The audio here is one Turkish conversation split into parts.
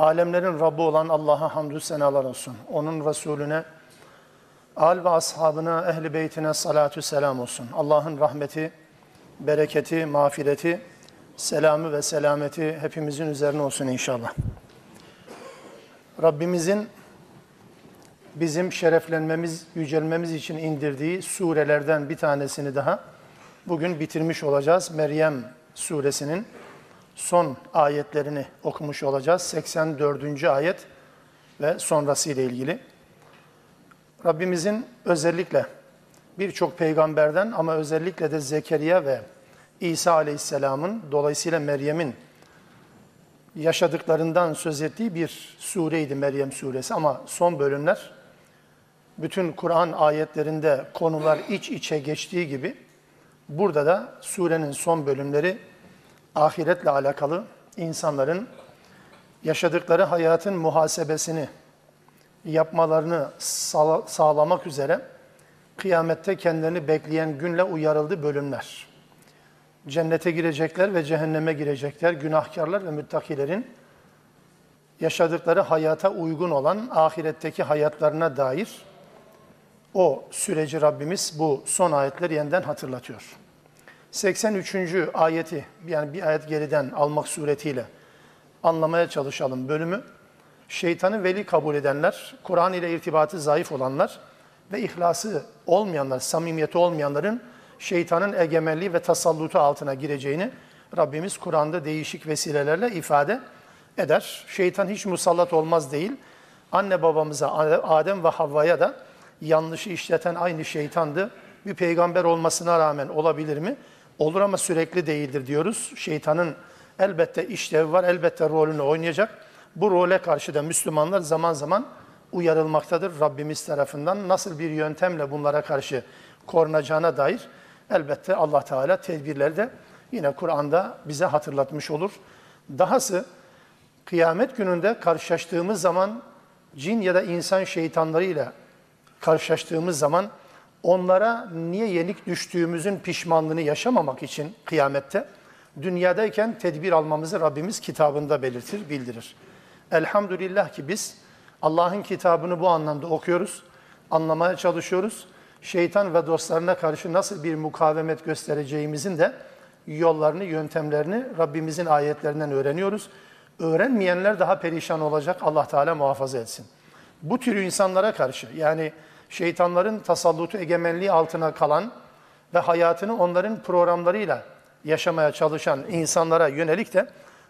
Alemlerin Rabbi olan Allah'a hamdü senalar olsun. Onun Resulüne, al ve ashabına, ehli beytine salatü selam olsun. Allah'ın rahmeti, bereketi, mağfireti, selamı ve selameti hepimizin üzerine olsun inşallah. Rabbimizin bizim şereflenmemiz, yücelmemiz için indirdiği surelerden bir tanesini daha bugün bitirmiş olacağız. Meryem suresinin son ayetlerini okumuş olacağız. 84. ayet ve sonrası ile ilgili. Rabbimizin özellikle birçok peygamberden ama özellikle de Zekeriya ve İsa Aleyhisselam'ın dolayısıyla Meryem'in yaşadıklarından söz ettiği bir sureydi Meryem suresi ama son bölümler bütün Kur'an ayetlerinde konular iç içe geçtiği gibi burada da surenin son bölümleri ahiretle alakalı insanların yaşadıkları hayatın muhasebesini yapmalarını sağ- sağlamak üzere kıyamette kendilerini bekleyen günle uyarıldı bölümler. Cennete girecekler ve cehenneme girecekler. Günahkarlar ve müttakilerin yaşadıkları hayata uygun olan ahiretteki hayatlarına dair o süreci Rabbimiz bu son ayetleri yeniden hatırlatıyor. 83. ayeti yani bir ayet geriden almak suretiyle anlamaya çalışalım bölümü. Şeytanı veli kabul edenler, Kur'an ile irtibatı zayıf olanlar ve ihlası olmayanlar, samimiyeti olmayanların şeytanın egemenliği ve tasallutu altına gireceğini Rabbimiz Kur'an'da değişik vesilelerle ifade eder. Şeytan hiç musallat olmaz değil. Anne babamıza, Adem ve Havva'ya da yanlışı işleten aynı şeytandı. Bir peygamber olmasına rağmen olabilir mi? Olur ama sürekli değildir diyoruz. Şeytanın elbette işlevi var, elbette rolünü oynayacak. Bu role karşı da Müslümanlar zaman zaman uyarılmaktadır Rabbimiz tarafından. Nasıl bir yöntemle bunlara karşı korunacağına dair elbette Allah Teala tedbirleri de yine Kur'an'da bize hatırlatmış olur. Dahası kıyamet gününde karşılaştığımız zaman cin ya da insan şeytanlarıyla karşılaştığımız zaman onlara niye yenik düştüğümüzün pişmanlığını yaşamamak için kıyamette dünyadayken tedbir almamızı Rabbimiz kitabında belirtir, bildirir. Elhamdülillah ki biz Allah'ın kitabını bu anlamda okuyoruz, anlamaya çalışıyoruz. Şeytan ve dostlarına karşı nasıl bir mukavemet göstereceğimizin de yollarını, yöntemlerini Rabbimizin ayetlerinden öğreniyoruz. Öğrenmeyenler daha perişan olacak. Allah Teala muhafaza etsin. Bu tür insanlara karşı yani şeytanların tasallutu egemenliği altına kalan ve hayatını onların programlarıyla yaşamaya çalışan insanlara yönelik de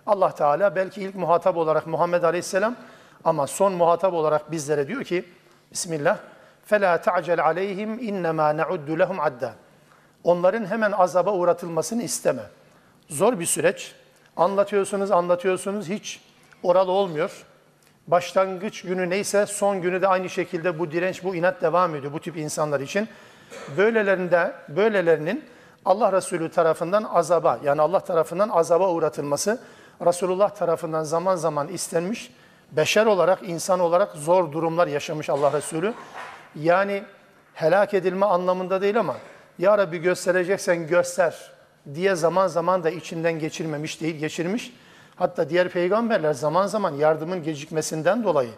Allah Teala belki ilk muhatap olarak Muhammed Aleyhisselam ama son muhatap olarak bizlere diyor ki Bismillah فَلَا تَعْجَلْ عَلَيْهِمْ اِنَّمَا نَعُدُّ لَهُمْ عَدَّا Onların hemen azaba uğratılmasını isteme. Zor bir süreç. Anlatıyorsunuz, anlatıyorsunuz hiç oral olmuyor. Başlangıç günü neyse son günü de aynı şekilde bu direnç, bu inat devam ediyor bu tip insanlar için. Böylelerinde, böylelerinin Allah Resulü tarafından azaba yani Allah tarafından azaba uğratılması Resulullah tarafından zaman zaman istenmiş. Beşer olarak, insan olarak zor durumlar yaşamış Allah Resulü. Yani helak edilme anlamında değil ama Ya Rabbi göstereceksen göster diye zaman zaman da içinden geçirmemiş değil, geçirmiş. Hatta diğer peygamberler zaman zaman yardımın gecikmesinden dolayı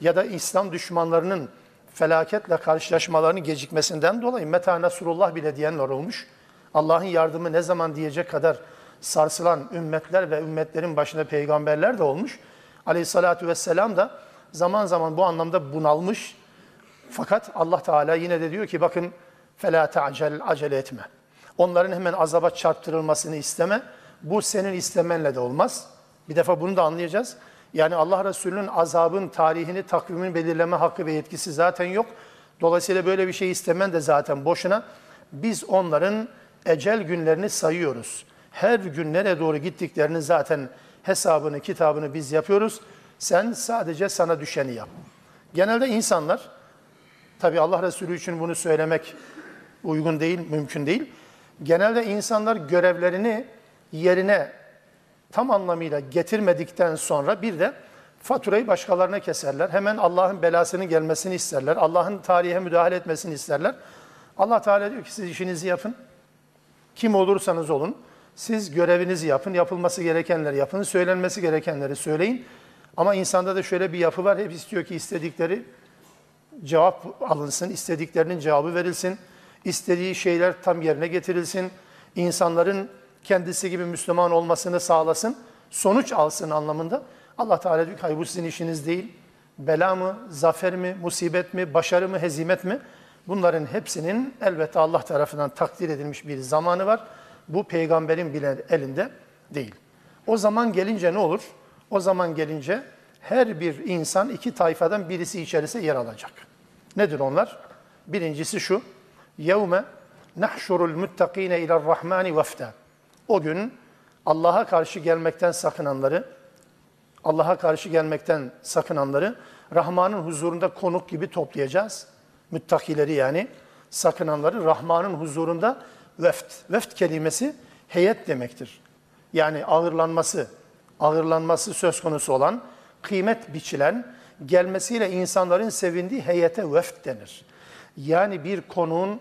ya da İslam düşmanlarının felaketle karşılaşmalarının gecikmesinden dolayı Meta Nasrullah bile diyenler olmuş. Allah'ın yardımı ne zaman diyecek kadar sarsılan ümmetler ve ümmetlerin başında peygamberler de olmuş. Aleyhissalatü vesselam da zaman zaman bu anlamda bunalmış. Fakat Allah Teala yine de diyor ki bakın فَلَا تَعْجَلْ acele etme. Onların hemen azaba çarptırılmasını isteme. Bu senin istemenle de olmaz. Bir defa bunu da anlayacağız. Yani Allah Resulü'nün azabın tarihini, takvimini belirleme hakkı ve yetkisi zaten yok. Dolayısıyla böyle bir şey istemen de zaten boşuna. Biz onların ecel günlerini sayıyoruz. Her gün nereye doğru gittiklerini zaten hesabını, kitabını biz yapıyoruz. Sen sadece sana düşeni yap. Genelde insanlar, tabi Allah Resulü için bunu söylemek uygun değil, mümkün değil. Genelde insanlar görevlerini yerine tam anlamıyla getirmedikten sonra bir de faturayı başkalarına keserler. Hemen Allah'ın belasının gelmesini isterler. Allah'ın tarihe müdahale etmesini isterler. Allah Teala diyor ki siz işinizi yapın. Kim olursanız olun. Siz görevinizi yapın. Yapılması gerekenleri yapın. Söylenmesi gerekenleri söyleyin. Ama insanda da şöyle bir yapı var. Hep istiyor ki istedikleri cevap alınsın. istediklerinin cevabı verilsin. istediği şeyler tam yerine getirilsin. İnsanların kendisi gibi Müslüman olmasını sağlasın, sonuç alsın anlamında. Allah Teala diyor ki hayır bu sizin işiniz değil. Bela mı, zafer mi, musibet mi, başarı mı, hezimet mi? Bunların hepsinin elbette Allah tarafından takdir edilmiş bir zamanı var. Bu peygamberin bile elinde değil. O zaman gelince ne olur? O zaman gelince her bir insan iki tayfadan birisi içerisinde yer alacak. Nedir onlar? Birincisi şu. Yevme nahşurul muttakine iler rahmani vefta. O gün Allah'a karşı gelmekten sakınanları, Allah'a karşı gelmekten sakınanları Rahman'ın huzurunda konuk gibi toplayacağız. Müttakileri yani sakınanları Rahman'ın huzurunda veft. Veft kelimesi heyet demektir. Yani ağırlanması, ağırlanması söz konusu olan, kıymet biçilen, gelmesiyle insanların sevindiği heyete veft denir. Yani bir konuğun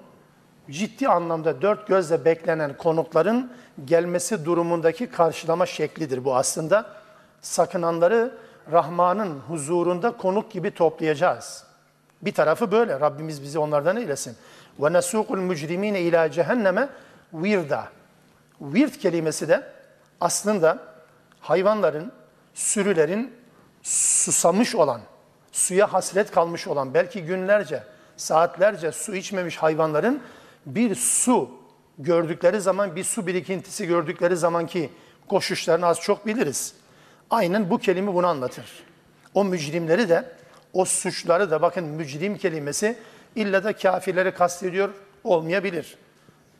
ciddi anlamda dört gözle beklenen konukların gelmesi durumundaki karşılama şeklidir bu aslında. Sakınanları Rahman'ın huzurunda konuk gibi toplayacağız. Bir tarafı böyle. Rabbimiz bizi onlardan eylesin. Ve nesukul mücrimine ila cehenneme virda. Virt kelimesi de aslında hayvanların, sürülerin susamış olan, suya hasret kalmış olan, belki günlerce, saatlerce su içmemiş hayvanların bir su gördükleri zaman, bir su birikintisi gördükleri zamanki koşuşlarını az çok biliriz. Aynen bu kelime bunu anlatır. O mücrimleri de, o suçları da bakın mücrim kelimesi illa da kafirleri kastediyor olmayabilir.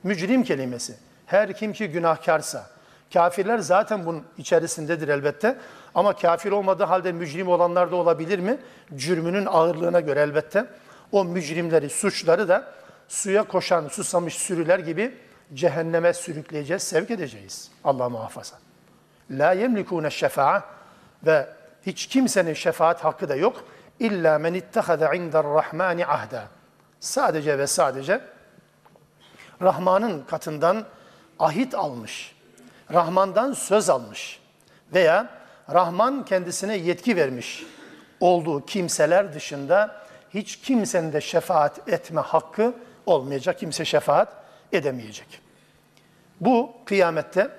Mücrim kelimesi. Her kim ki günahkarsa, kafirler zaten bunun içerisindedir elbette. Ama kafir olmadığı halde mücrim olanlar da olabilir mi? Cürmünün ağırlığına göre elbette. O mücrimleri, suçları da suya koşan, susamış sürüler gibi cehenneme sürükleyeceğiz, sevk edeceğiz. Allah muhafaza. La yemlikune şefa'a ve hiç kimsenin şefaat hakkı da yok. İlla men ittehada indar rahmani ahda. Sadece ve sadece Rahman'ın katından ahit almış, Rahman'dan söz almış veya Rahman kendisine yetki vermiş olduğu kimseler dışında hiç kimsenin de şefaat etme hakkı olmayacak. Kimse şefaat edemeyecek. Bu kıyamette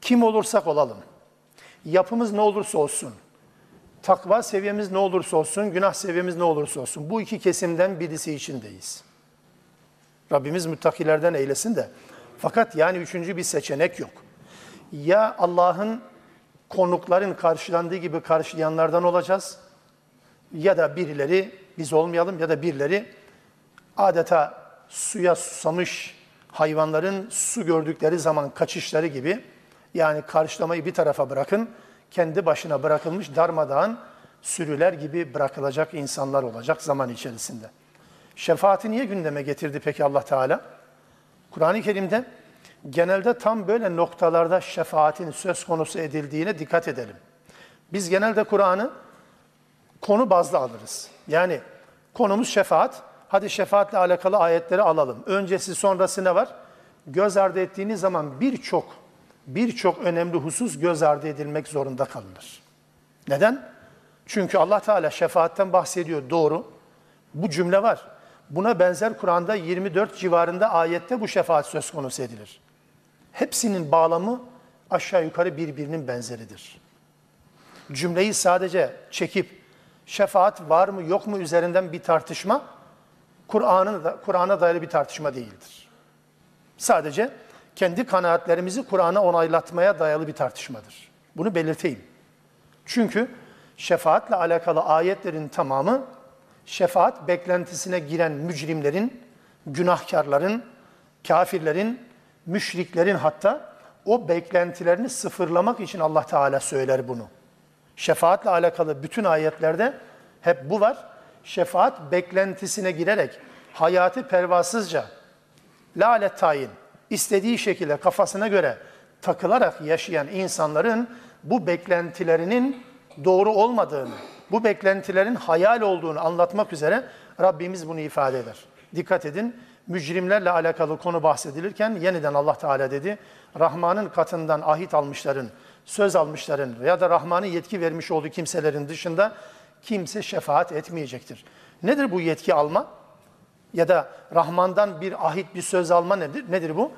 kim olursak olalım, yapımız ne olursa olsun, takva seviyemiz ne olursa olsun, günah seviyemiz ne olursa olsun, bu iki kesimden birisi içindeyiz. Rabbimiz müttakilerden eylesin de. Fakat yani üçüncü bir seçenek yok. Ya Allah'ın konukların karşılandığı gibi karşılayanlardan olacağız ya da birileri biz olmayalım ya da birileri adeta suya susamış hayvanların su gördükleri zaman kaçışları gibi yani karşılamayı bir tarafa bırakın, kendi başına bırakılmış darmadağın sürüler gibi bırakılacak insanlar olacak zaman içerisinde. Şefaati niye gündeme getirdi peki Allah Teala? Kur'an-ı Kerim'de genelde tam böyle noktalarda şefaatin söz konusu edildiğine dikkat edelim. Biz genelde Kur'an'ı konu bazlı alırız. Yani konumuz şefaat. Hadi şefaatle alakalı ayetleri alalım. Öncesi sonrası ne var? Göz ardı ettiğiniz zaman birçok birçok önemli husus göz ardı edilmek zorunda kalınır. Neden? Çünkü Allah Teala şefaatten bahsediyor doğru. Bu cümle var. Buna benzer Kur'an'da 24 civarında ayette bu şefaat söz konusu edilir. Hepsinin bağlamı aşağı yukarı birbirinin benzeridir. Cümleyi sadece çekip şefaat var mı yok mu üzerinden bir tartışma Kur'an'ın da Kur'an'a dair bir tartışma değildir. Sadece kendi kanaatlerimizi Kur'an'a onaylatmaya dayalı bir tartışmadır. Bunu belirteyim. Çünkü şefaatle alakalı ayetlerin tamamı şefaat beklentisine giren mücrimlerin, günahkarların, kafirlerin, müşriklerin hatta o beklentilerini sıfırlamak için Allah Teala söyler bunu. Şefaatle alakalı bütün ayetlerde Hep bu var. Şefaat beklentisine girerek hayatı pervasızca lalet tayin istediği şekilde kafasına göre takılarak yaşayan insanların bu beklentilerinin doğru olmadığını, bu beklentilerin hayal olduğunu anlatmak üzere Rabbimiz bunu ifade eder. Dikkat edin, mücrimlerle alakalı konu bahsedilirken yeniden Allah Teala dedi, Rahman'ın katından ahit almışların, söz almışların ya da Rahman'ın yetki vermiş olduğu kimselerin dışında kimse şefaat etmeyecektir. Nedir bu yetki alma? Ya da Rahman'dan bir ahit, bir söz alma nedir? Nedir bu?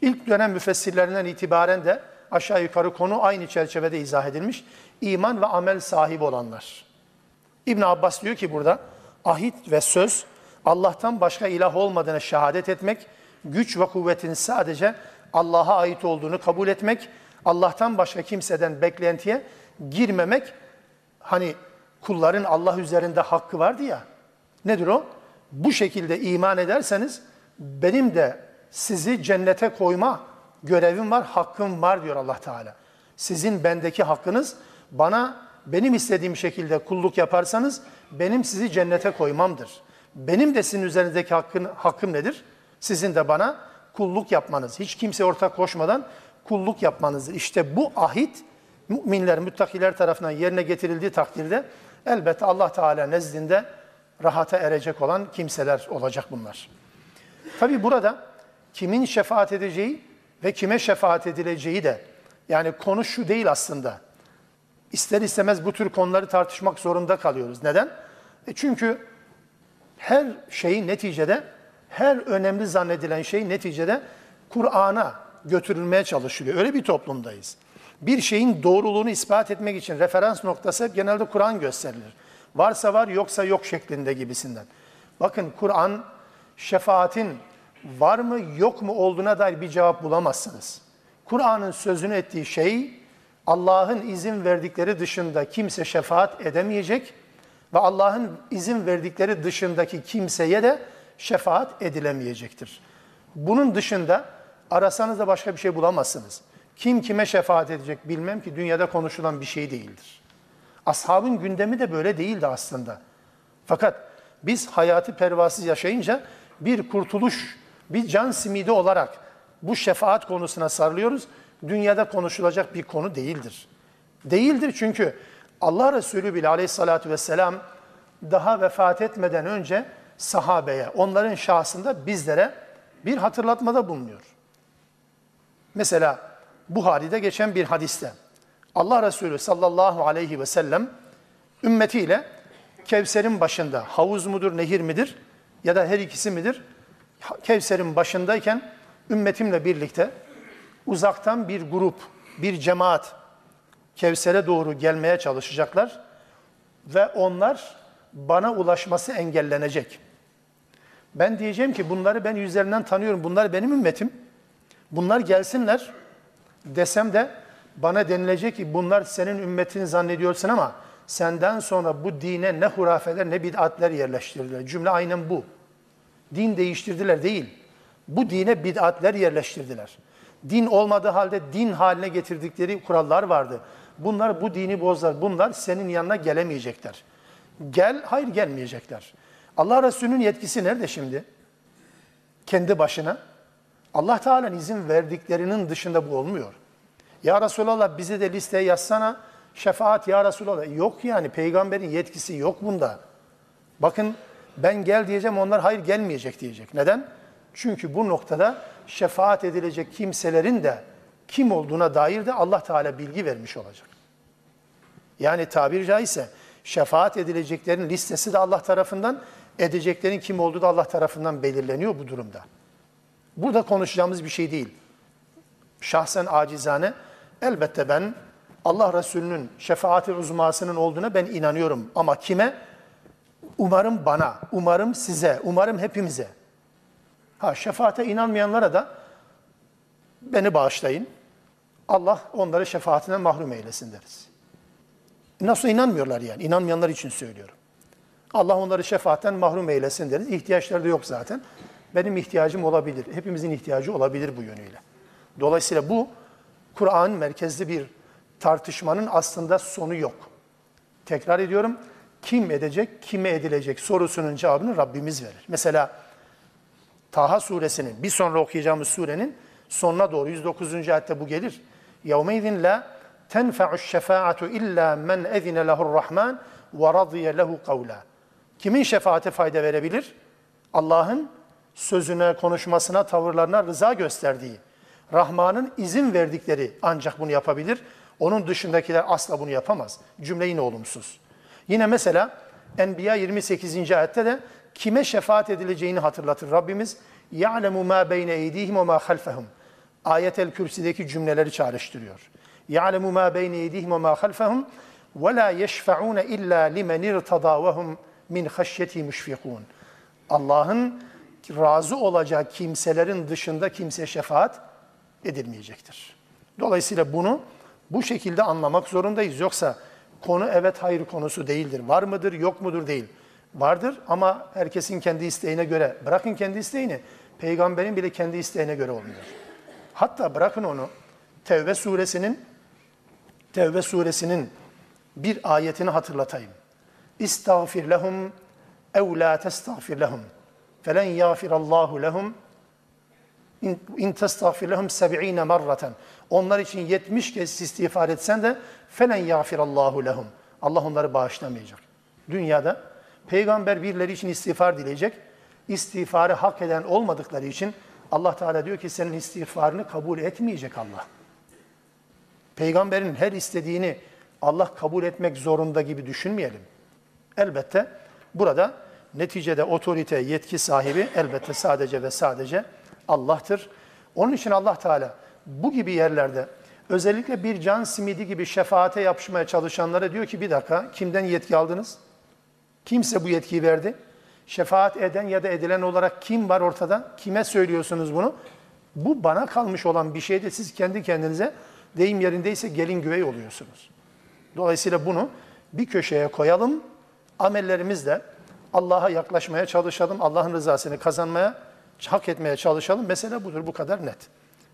İlk dönem müfessirlerinden itibaren de aşağı yukarı konu aynı çerçevede izah edilmiş. İman ve amel sahibi olanlar. İbn Abbas diyor ki burada ahit ve söz Allah'tan başka ilah olmadığını şehadet etmek, güç ve kuvvetin sadece Allah'a ait olduğunu kabul etmek, Allah'tan başka kimseden beklentiye girmemek, hani kulların Allah üzerinde hakkı vardı ya, nedir o? Bu şekilde iman ederseniz benim de sizi cennete koyma görevim var, hakkım var diyor Allah Teala. Sizin bendeki hakkınız bana benim istediğim şekilde kulluk yaparsanız benim sizi cennete koymamdır. Benim de sizin üzerinizdeki hakkın, hakkım nedir? Sizin de bana kulluk yapmanız. Hiç kimse ortak koşmadan kulluk yapmanızdır. İşte bu ahit müminler, müttakiler tarafından yerine getirildiği takdirde elbette Allah Teala nezdinde rahata erecek olan kimseler olacak bunlar. Tabi burada kimin şefaat edeceği ve kime şefaat edileceği de yani konu şu değil aslında. İster istemez bu tür konuları tartışmak zorunda kalıyoruz. Neden? E çünkü her şey neticede, her önemli zannedilen şey neticede Kur'an'a götürülmeye çalışılıyor. Öyle bir toplumdayız. Bir şeyin doğruluğunu ispat etmek için referans noktası genelde Kur'an gösterilir. Varsa var, yoksa yok şeklinde gibisinden. Bakın Kur'an şefaatin var mı yok mu olduğuna dair bir cevap bulamazsınız. Kur'an'ın sözünü ettiği şey Allah'ın izin verdikleri dışında kimse şefaat edemeyecek ve Allah'ın izin verdikleri dışındaki kimseye de şefaat edilemeyecektir. Bunun dışında arasanız da başka bir şey bulamazsınız. Kim kime şefaat edecek bilmem ki dünyada konuşulan bir şey değildir. Ashabın gündemi de böyle değildi aslında. Fakat biz hayatı pervasız yaşayınca bir kurtuluş, bir can simidi olarak bu şefaat konusuna sarılıyoruz. Dünyada konuşulacak bir konu değildir. Değildir çünkü Allah Resulü bile aleyhissalatü vesselam daha vefat etmeden önce sahabeye, onların şahsında bizlere bir hatırlatmada bulunuyor. Mesela Buhari'de geçen bir hadiste Allah Resulü sallallahu aleyhi ve sellem ümmetiyle Kevser'in başında havuz mudur, nehir midir ya da her ikisi midir? Kevser'in başındayken ümmetimle birlikte uzaktan bir grup, bir cemaat Kevser'e doğru gelmeye çalışacaklar ve onlar bana ulaşması engellenecek. Ben diyeceğim ki bunları ben yüzlerinden tanıyorum. Bunlar benim ümmetim. Bunlar gelsinler desem de bana denilecek ki bunlar senin ümmetini zannediyorsun ama senden sonra bu dine ne hurafeler ne bid'atler yerleştirdiler. Cümle aynen bu. Din değiştirdiler değil. Bu dine bid'atler yerleştirdiler. Din olmadığı halde din haline getirdikleri kurallar vardı. Bunlar bu dini bozlar. Bunlar senin yanına gelemeyecekler. Gel, hayır gelmeyecekler. Allah Resulü'nün yetkisi nerede şimdi? Kendi başına. Allah Teala'nın izin verdiklerinin dışında bu olmuyor. Ya Resulallah bizi de listeye yazsana. Şefaat ya Resulallah. Yok yani peygamberin yetkisi yok bunda. Bakın ben gel diyeceğim onlar hayır gelmeyecek diyecek. Neden? Çünkü bu noktada şefaat edilecek kimselerin de kim olduğuna dair de Allah Teala bilgi vermiş olacak. Yani tabiri caizse şefaat edileceklerin listesi de Allah tarafından, edeceklerin kim olduğu da Allah tarafından belirleniyor bu durumda. Burada konuşacağımız bir şey değil. Şahsen acizane elbette ben Allah Resulü'nün şefaati uzmasının olduğuna ben inanıyorum. Ama kime? Umarım bana, umarım size, umarım hepimize. Ha şefaate inanmayanlara da beni bağışlayın. Allah onları şefaatinden mahrum eylesin deriz. Nasıl inanmıyorlar yani? İnanmayanlar için söylüyorum. Allah onları şefaatten mahrum eylesin deriz. İhtiyaçları da yok zaten Benim ihtiyacım olabilir. Hepimizin ihtiyacı olabilir bu yönüyle. Dolayısıyla bu Kur'an merkezli bir tartışmanın aslında sonu yok. Tekrar ediyorum. kim edecek, kime edilecek sorusunun cevabını Rabbimiz verir. Mesela Taha suresinin, bir sonra okuyacağımız surenin sonuna doğru 109. ayette bu gelir. يَوْمَيْذٍ لَا تَنْفَعُ الشَّفَاعَةُ اِلَّا مَنْ اَذِنَ لَهُ الرَّحْمَانِ وَرَضِيَ لَهُ قَوْلًا Kimin şefaate fayda verebilir? Allah'ın sözüne, konuşmasına, tavırlarına rıza gösterdiği, Rahman'ın izin verdikleri ancak bunu yapabilir. Onun dışındakiler asla bunu yapamaz. Cümle yine olumsuz. Yine mesela Enbiya 28. ayette de kime şefaat edileceğini hatırlatır Rabbimiz. يَعْلَمُ مَا بَيْنَ اَيْدِيهِمْ وَمَا خَلْفَهُمْ Ayet-el Kürsi'deki cümleleri çağrıştırıyor. يَعْلَمُ مَا بَيْنَ اَيْدِيهِمْ وَمَا خَلْفَهُمْ وَلَا يَشْفَعُونَ اِلَّا لِمَنِ ارْتَضَى وَهُمْ min haşyeti müşfikun. Allah'ın razı olacağı kimselerin dışında kimse şefaat edilmeyecektir. Dolayısıyla bunu bu şekilde anlamak zorundayız. Yoksa konu evet hayır konusu değildir. Var mıdır, yok mudur değil. Vardır ama herkesin kendi isteğine göre. Bırakın kendi isteğini, peygamberin bile kendi isteğine göre olmuyor. Hatta bırakın onu Tevbe suresinin Tevbe suresinin bir ayetini hatırlatayım. İstağfir lehum ev la testağfir lehum. Felen yağfirallahu lehum in testağfir lehum seb'ine marraten. Onlar için 70 kez istiğfar etsen de felen yağfirallahu lehum. Allah onları bağışlamayacak. Dünyada peygamber birileri için istiğfar dileyecek. İstiğfarı hak eden olmadıkları için Allah Teala diyor ki senin istiğfarını kabul etmeyecek Allah. Peygamberin her istediğini Allah kabul etmek zorunda gibi düşünmeyelim. Elbette burada neticede otorite, yetki sahibi elbette sadece ve sadece Allah'tır. Onun için Allah Teala bu gibi yerlerde özellikle bir can simidi gibi şefaate yapışmaya çalışanlara diyor ki bir dakika kimden yetki aldınız? Kimse bu yetkiyi verdi? Şefaat eden ya da edilen olarak kim var ortada? Kime söylüyorsunuz bunu? Bu bana kalmış olan bir şeyde siz kendi kendinize deyim yerindeyse gelin güvey oluyorsunuz. Dolayısıyla bunu bir köşeye koyalım amellerimizle Allah'a yaklaşmaya çalışalım, Allah'ın rızasını kazanmaya, hak etmeye çalışalım. Mesele budur, bu kadar net.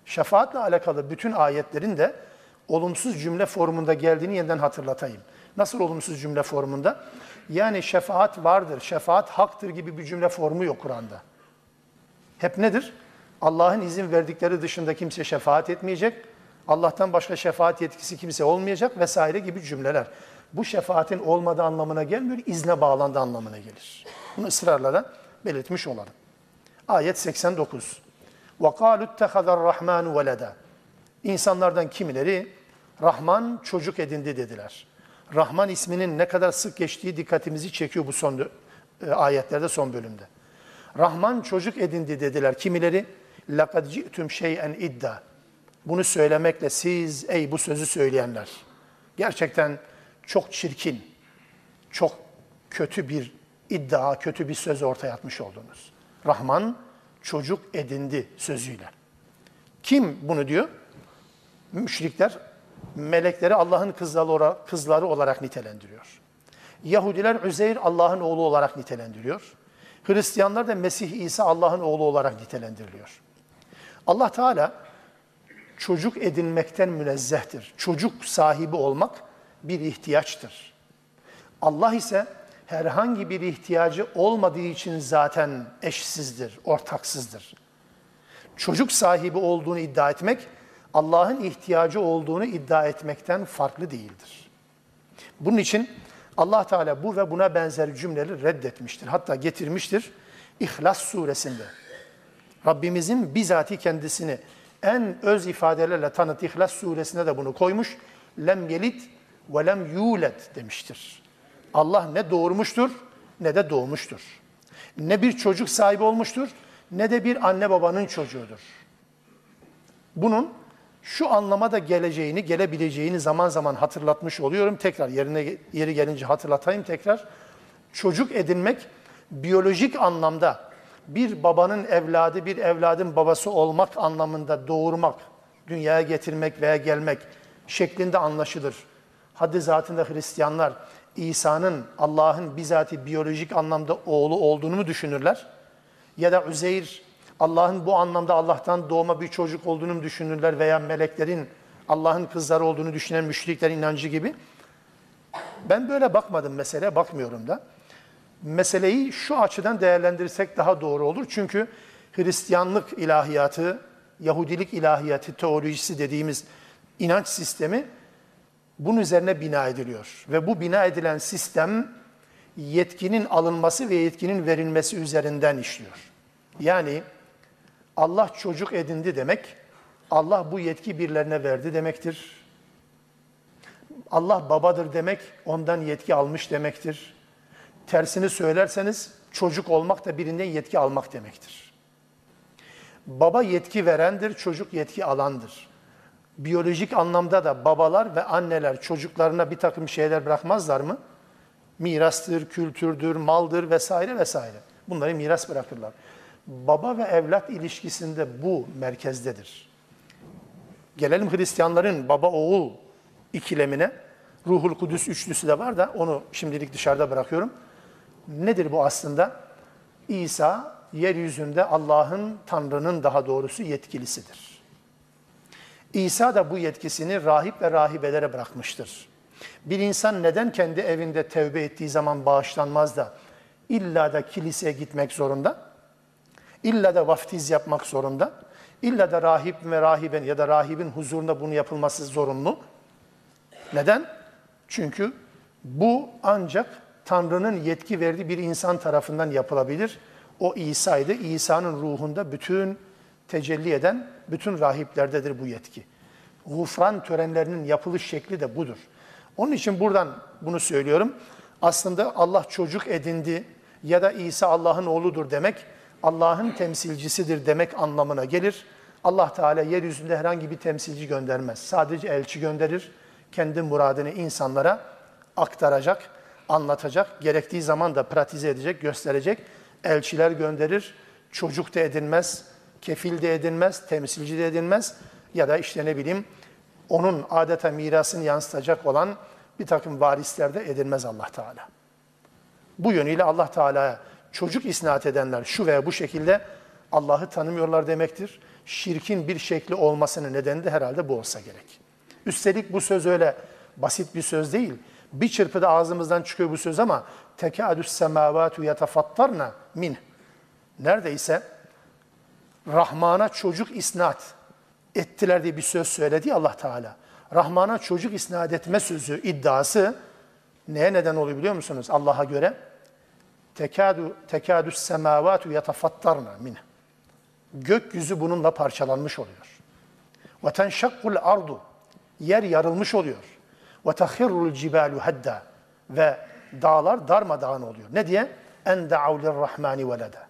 Şefaatle alakalı bütün ayetlerin de olumsuz cümle formunda geldiğini yeniden hatırlatayım. Nasıl olumsuz cümle formunda? Yani şefaat vardır, şefaat haktır gibi bir cümle formu yok Kur'an'da. Hep nedir? Allah'ın izin verdikleri dışında kimse şefaat etmeyecek, Allah'tan başka şefaat yetkisi kimse olmayacak vesaire gibi cümleler bu şefaatin olmadığı anlamına gelmiyor, izne bağlandığı anlamına gelir. Bunu ısrarla da belirtmiş olalım. Ayet 89. وَقَالُ اتَّخَذَ الرَّحْمَانُ وَلَدًا İnsanlardan kimileri Rahman çocuk edindi dediler. Rahman isminin ne kadar sık geçtiği dikkatimizi çekiyor bu son e, ayetlerde son bölümde. Rahman çocuk edindi dediler. Kimileri لَقَدْ جِئْتُمْ شَيْئًا idda. Bunu söylemekle siz ey bu sözü söyleyenler. Gerçekten çok çirkin, çok kötü bir iddia, kötü bir söz ortaya atmış oldunuz. Rahman çocuk edindi sözüyle. Kim bunu diyor? Müşrikler melekleri Allah'ın kızları olarak nitelendiriyor. Yahudiler Üzeyr Allah'ın oğlu olarak nitelendiriyor. Hristiyanlar da Mesih İsa Allah'ın oğlu olarak nitelendiriliyor. Allah Teala çocuk edinmekten münezzehtir. Çocuk sahibi olmak bir ihtiyaçtır. Allah ise herhangi bir ihtiyacı olmadığı için zaten eşsizdir, ortaksızdır. Çocuk sahibi olduğunu iddia etmek, Allah'ın ihtiyacı olduğunu iddia etmekten farklı değildir. Bunun için Allah Teala bu ve buna benzer cümleleri reddetmiştir. Hatta getirmiştir İhlas suresinde. Rabbimizin bizati kendisini en öz ifadelerle tanıt İhlas suresinde de bunu koymuş. Lem yelit ve lem yulet demiştir. Allah ne doğurmuştur ne de doğmuştur. Ne bir çocuk sahibi olmuştur ne de bir anne babanın çocuğudur. Bunun şu anlama da geleceğini, gelebileceğini zaman zaman hatırlatmış oluyorum. Tekrar yerine yeri gelince hatırlatayım tekrar. Çocuk edinmek biyolojik anlamda bir babanın evladı, bir evladın babası olmak anlamında doğurmak, dünyaya getirmek veya gelmek şeklinde anlaşılır haddi zatında Hristiyanlar İsa'nın Allah'ın bizatihi biyolojik anlamda oğlu olduğunu mu düşünürler? Ya da Üzeyr Allah'ın bu anlamda Allah'tan doğma bir çocuk olduğunu mu düşünürler veya meleklerin Allah'ın kızları olduğunu düşünen müşriklerin inancı gibi? Ben böyle bakmadım mesele, bakmıyorum da. Meseleyi şu açıdan değerlendirirsek daha doğru olur. Çünkü Hristiyanlık ilahiyatı, Yahudilik ilahiyatı teolojisi dediğimiz inanç sistemi bunun üzerine bina ediliyor. Ve bu bina edilen sistem yetkinin alınması ve yetkinin verilmesi üzerinden işliyor. Yani Allah çocuk edindi demek, Allah bu yetki birilerine verdi demektir. Allah babadır demek, ondan yetki almış demektir. Tersini söylerseniz çocuk olmak da birinden yetki almak demektir. Baba yetki verendir, çocuk yetki alandır. Biyolojik anlamda da babalar ve anneler çocuklarına bir takım şeyler bırakmazlar mı? Mirastır, kültürdür, maldır vesaire vesaire. Bunları miras bırakırlar. Baba ve evlat ilişkisinde bu merkezdedir. Gelelim Hristiyanların baba oğul ikilemine. Ruhul Kudüs üçlüsü de var da onu şimdilik dışarıda bırakıyorum. Nedir bu aslında? İsa yeryüzünde Allah'ın, Tanrı'nın daha doğrusu yetkilisidir. İsa da bu yetkisini rahip ve rahibelere bırakmıştır. Bir insan neden kendi evinde tevbe ettiği zaman bağışlanmaz da illa da kiliseye gitmek zorunda? İlla da vaftiz yapmak zorunda? İlla da rahip ve rahiben ya da rahibin huzurunda bunu yapılması zorunlu? Neden? Çünkü bu ancak Tanrı'nın yetki verdiği bir insan tarafından yapılabilir. O İsa'ydı. İsa'nın ruhunda bütün tecelli eden bütün rahiplerdedir bu yetki. Gufran törenlerinin yapılış şekli de budur. Onun için buradan bunu söylüyorum. Aslında Allah çocuk edindi ya da İsa Allah'ın oğludur demek, Allah'ın temsilcisidir demek anlamına gelir. Allah Teala yeryüzünde herhangi bir temsilci göndermez. Sadece elçi gönderir. Kendi muradını insanlara aktaracak, anlatacak. Gerektiği zaman da pratize edecek, gösterecek. Elçiler gönderir. Çocuk da edinmez, kefil de edinmez, temsilci de edinmez. Ya da işte ne bileyim onun adeta mirasını yansıtacak olan bir takım varisler de edinmez Allah Teala. Bu yönüyle Allah Teala'ya çocuk isnat edenler şu veya bu şekilde Allah'ı tanımıyorlar demektir. Şirkin bir şekli olmasının nedeni de herhalde bu olsa gerek. Üstelik bu söz öyle basit bir söz değil. Bir çırpıda ağzımızdan çıkıyor bu söz ama tekadüs semavatu yetefattarna min. Neredeyse Rahman'a çocuk isnat ettiler diye bir söz söyledi Allah Teala. Rahman'a çocuk isnat etme sözü, iddiası neye neden oluyor biliyor musunuz Allah'a göre? Tekadu tekadüs semavatu yetefattarna min. Gökyüzü bununla parçalanmış oluyor. Ve tenşakkul ardu. Yer yarılmış oluyor. Ve tahirrul cibalu hadda. Ve dağlar darmadağın oluyor. Ne diye? En da'u lirrahmani veleda.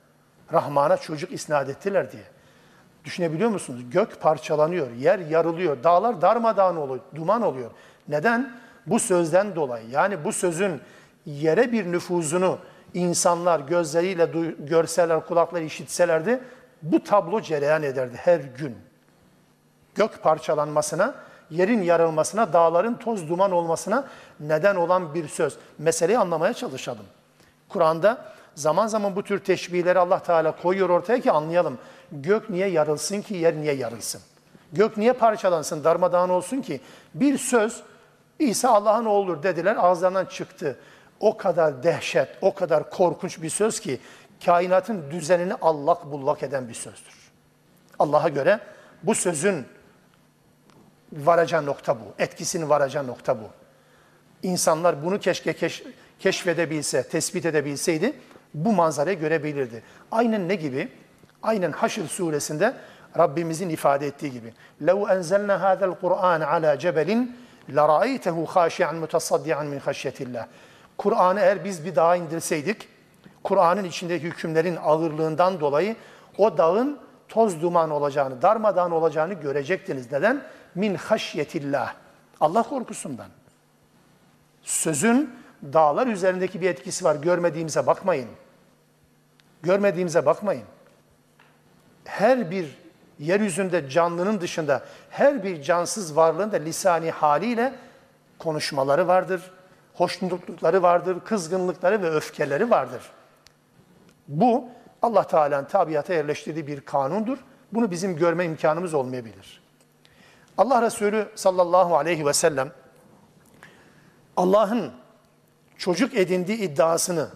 Rahman'a çocuk isnat ettiler diye. Düşünebiliyor musunuz? Gök parçalanıyor, yer yarılıyor, dağlar darmadağın oluyor, duman oluyor. Neden? Bu sözden dolayı. Yani bu sözün yere bir nüfuzunu insanlar gözleriyle görseler, kulakları işitselerdi bu tablo cereyan ederdi her gün. Gök parçalanmasına, yerin yarılmasına, dağların toz duman olmasına neden olan bir söz. Meseleyi anlamaya çalışalım. Kur'an'da zaman zaman bu tür teşbihleri Allah Teala koyuyor ortaya ki anlayalım. Gök niye yarılsın ki, yer niye yarılsın? Gök niye parçalansın, darmadağın olsun ki? Bir söz, İsa Allah'ın oğludur dediler, ağızlarından çıktı. O kadar dehşet, o kadar korkunç bir söz ki, kainatın düzenini allak bullak eden bir sözdür. Allah'a göre bu sözün varacağı nokta bu, etkisini varacağı nokta bu. İnsanlar bunu keşke keş, keşfedebilse, tespit edebilseydi bu manzarayı görebilirdi. Aynen ne gibi? Aynen Haşr suresinde Rabbimizin ifade ettiği gibi. لَوْ أَنْزَلْنَا هَذَا الْقُرْآنَ عَلَى جَبَلٍ لَرَأَيْتَهُ خَاشِعًا مُتَصَدِّعًا مِنْ خَشْيَةِ اللّٰهِ Kur'an'ı eğer biz bir dağa indirseydik, Kur'an'ın içindeki hükümlerin ağırlığından dolayı o dağın toz duman olacağını, darmadağın olacağını görecektiniz. Neden? Min haşyetillah. Allah korkusundan. Sözün dağlar üzerindeki bir etkisi var. Görmediğimize bakmayın. Görmediğimize bakmayın. Her bir yeryüzünde canlının dışında her bir cansız varlığın da lisani haliyle konuşmaları vardır, hoşnutlukları vardır, kızgınlıkları ve öfkeleri vardır. Bu Allah Teala'nın tabiata yerleştirdiği bir kanundur. Bunu bizim görme imkanımız olmayabilir. Allah Resulü sallallahu aleyhi ve sellem Allah'ın çocuk edindiği iddiasını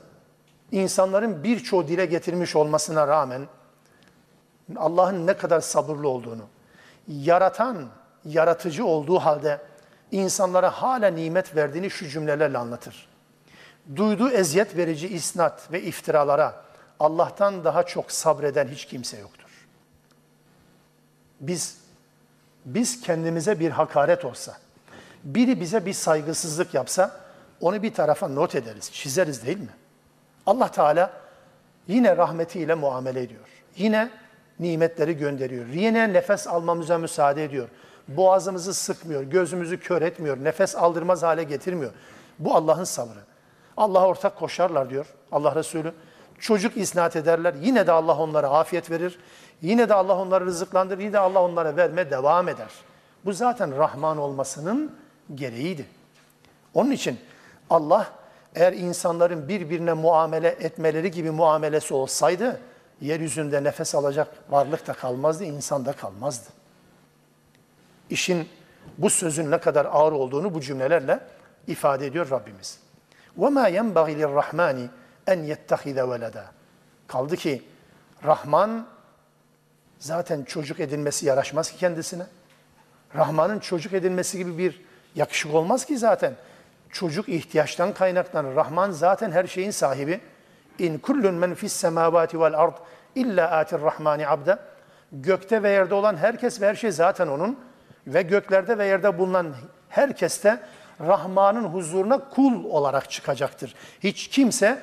insanların birçoğu dile getirmiş olmasına rağmen Allah'ın ne kadar sabırlı olduğunu, yaratan, yaratıcı olduğu halde insanlara hala nimet verdiğini şu cümlelerle anlatır. Duyduğu eziyet verici isnat ve iftiralara Allah'tan daha çok sabreden hiç kimse yoktur. Biz biz kendimize bir hakaret olsa, biri bize bir saygısızlık yapsa onu bir tarafa not ederiz, çizeriz değil mi? Allah Teala yine rahmetiyle muamele ediyor. Yine nimetleri gönderiyor. Yine nefes almamıza müsaade ediyor. Boğazımızı sıkmıyor, gözümüzü kör etmiyor, nefes aldırmaz hale getirmiyor. Bu Allah'ın sabrı. Allah'a ortak koşarlar diyor Allah Resulü. Çocuk isnat ederler. Yine de Allah onlara afiyet verir. Yine de Allah onları rızıklandırır. Yine de Allah onlara verme devam eder. Bu zaten Rahman olmasının gereğiydi. Onun için Allah eğer insanların birbirine muamele etmeleri gibi muamelesi olsaydı yeryüzünde nefes alacak varlık da kalmazdı, insan da kalmazdı. İşin bu sözün ne kadar ağır olduğunu bu cümlelerle ifade ediyor Rabbimiz. وَمَا يَنْبَغِي لِلرَّحْمَانِ اَنْ يَتَّخِذَ وَلَدًا Kaldı ki Rahman zaten çocuk edilmesi yaraşmaz ki kendisine. Rahman'ın çocuk edilmesi gibi bir yakışık olmaz ki zaten. Çocuk ihtiyaçtan kaynaklanır. Rahman zaten her şeyin sahibi. İn kullun men fis semavati vel ard illa atir rahmani abda. Gökte ve yerde olan herkes ve her şey zaten onun ve göklerde ve yerde bulunan herkes de Rahman'ın huzuruna kul olarak çıkacaktır. Hiç kimse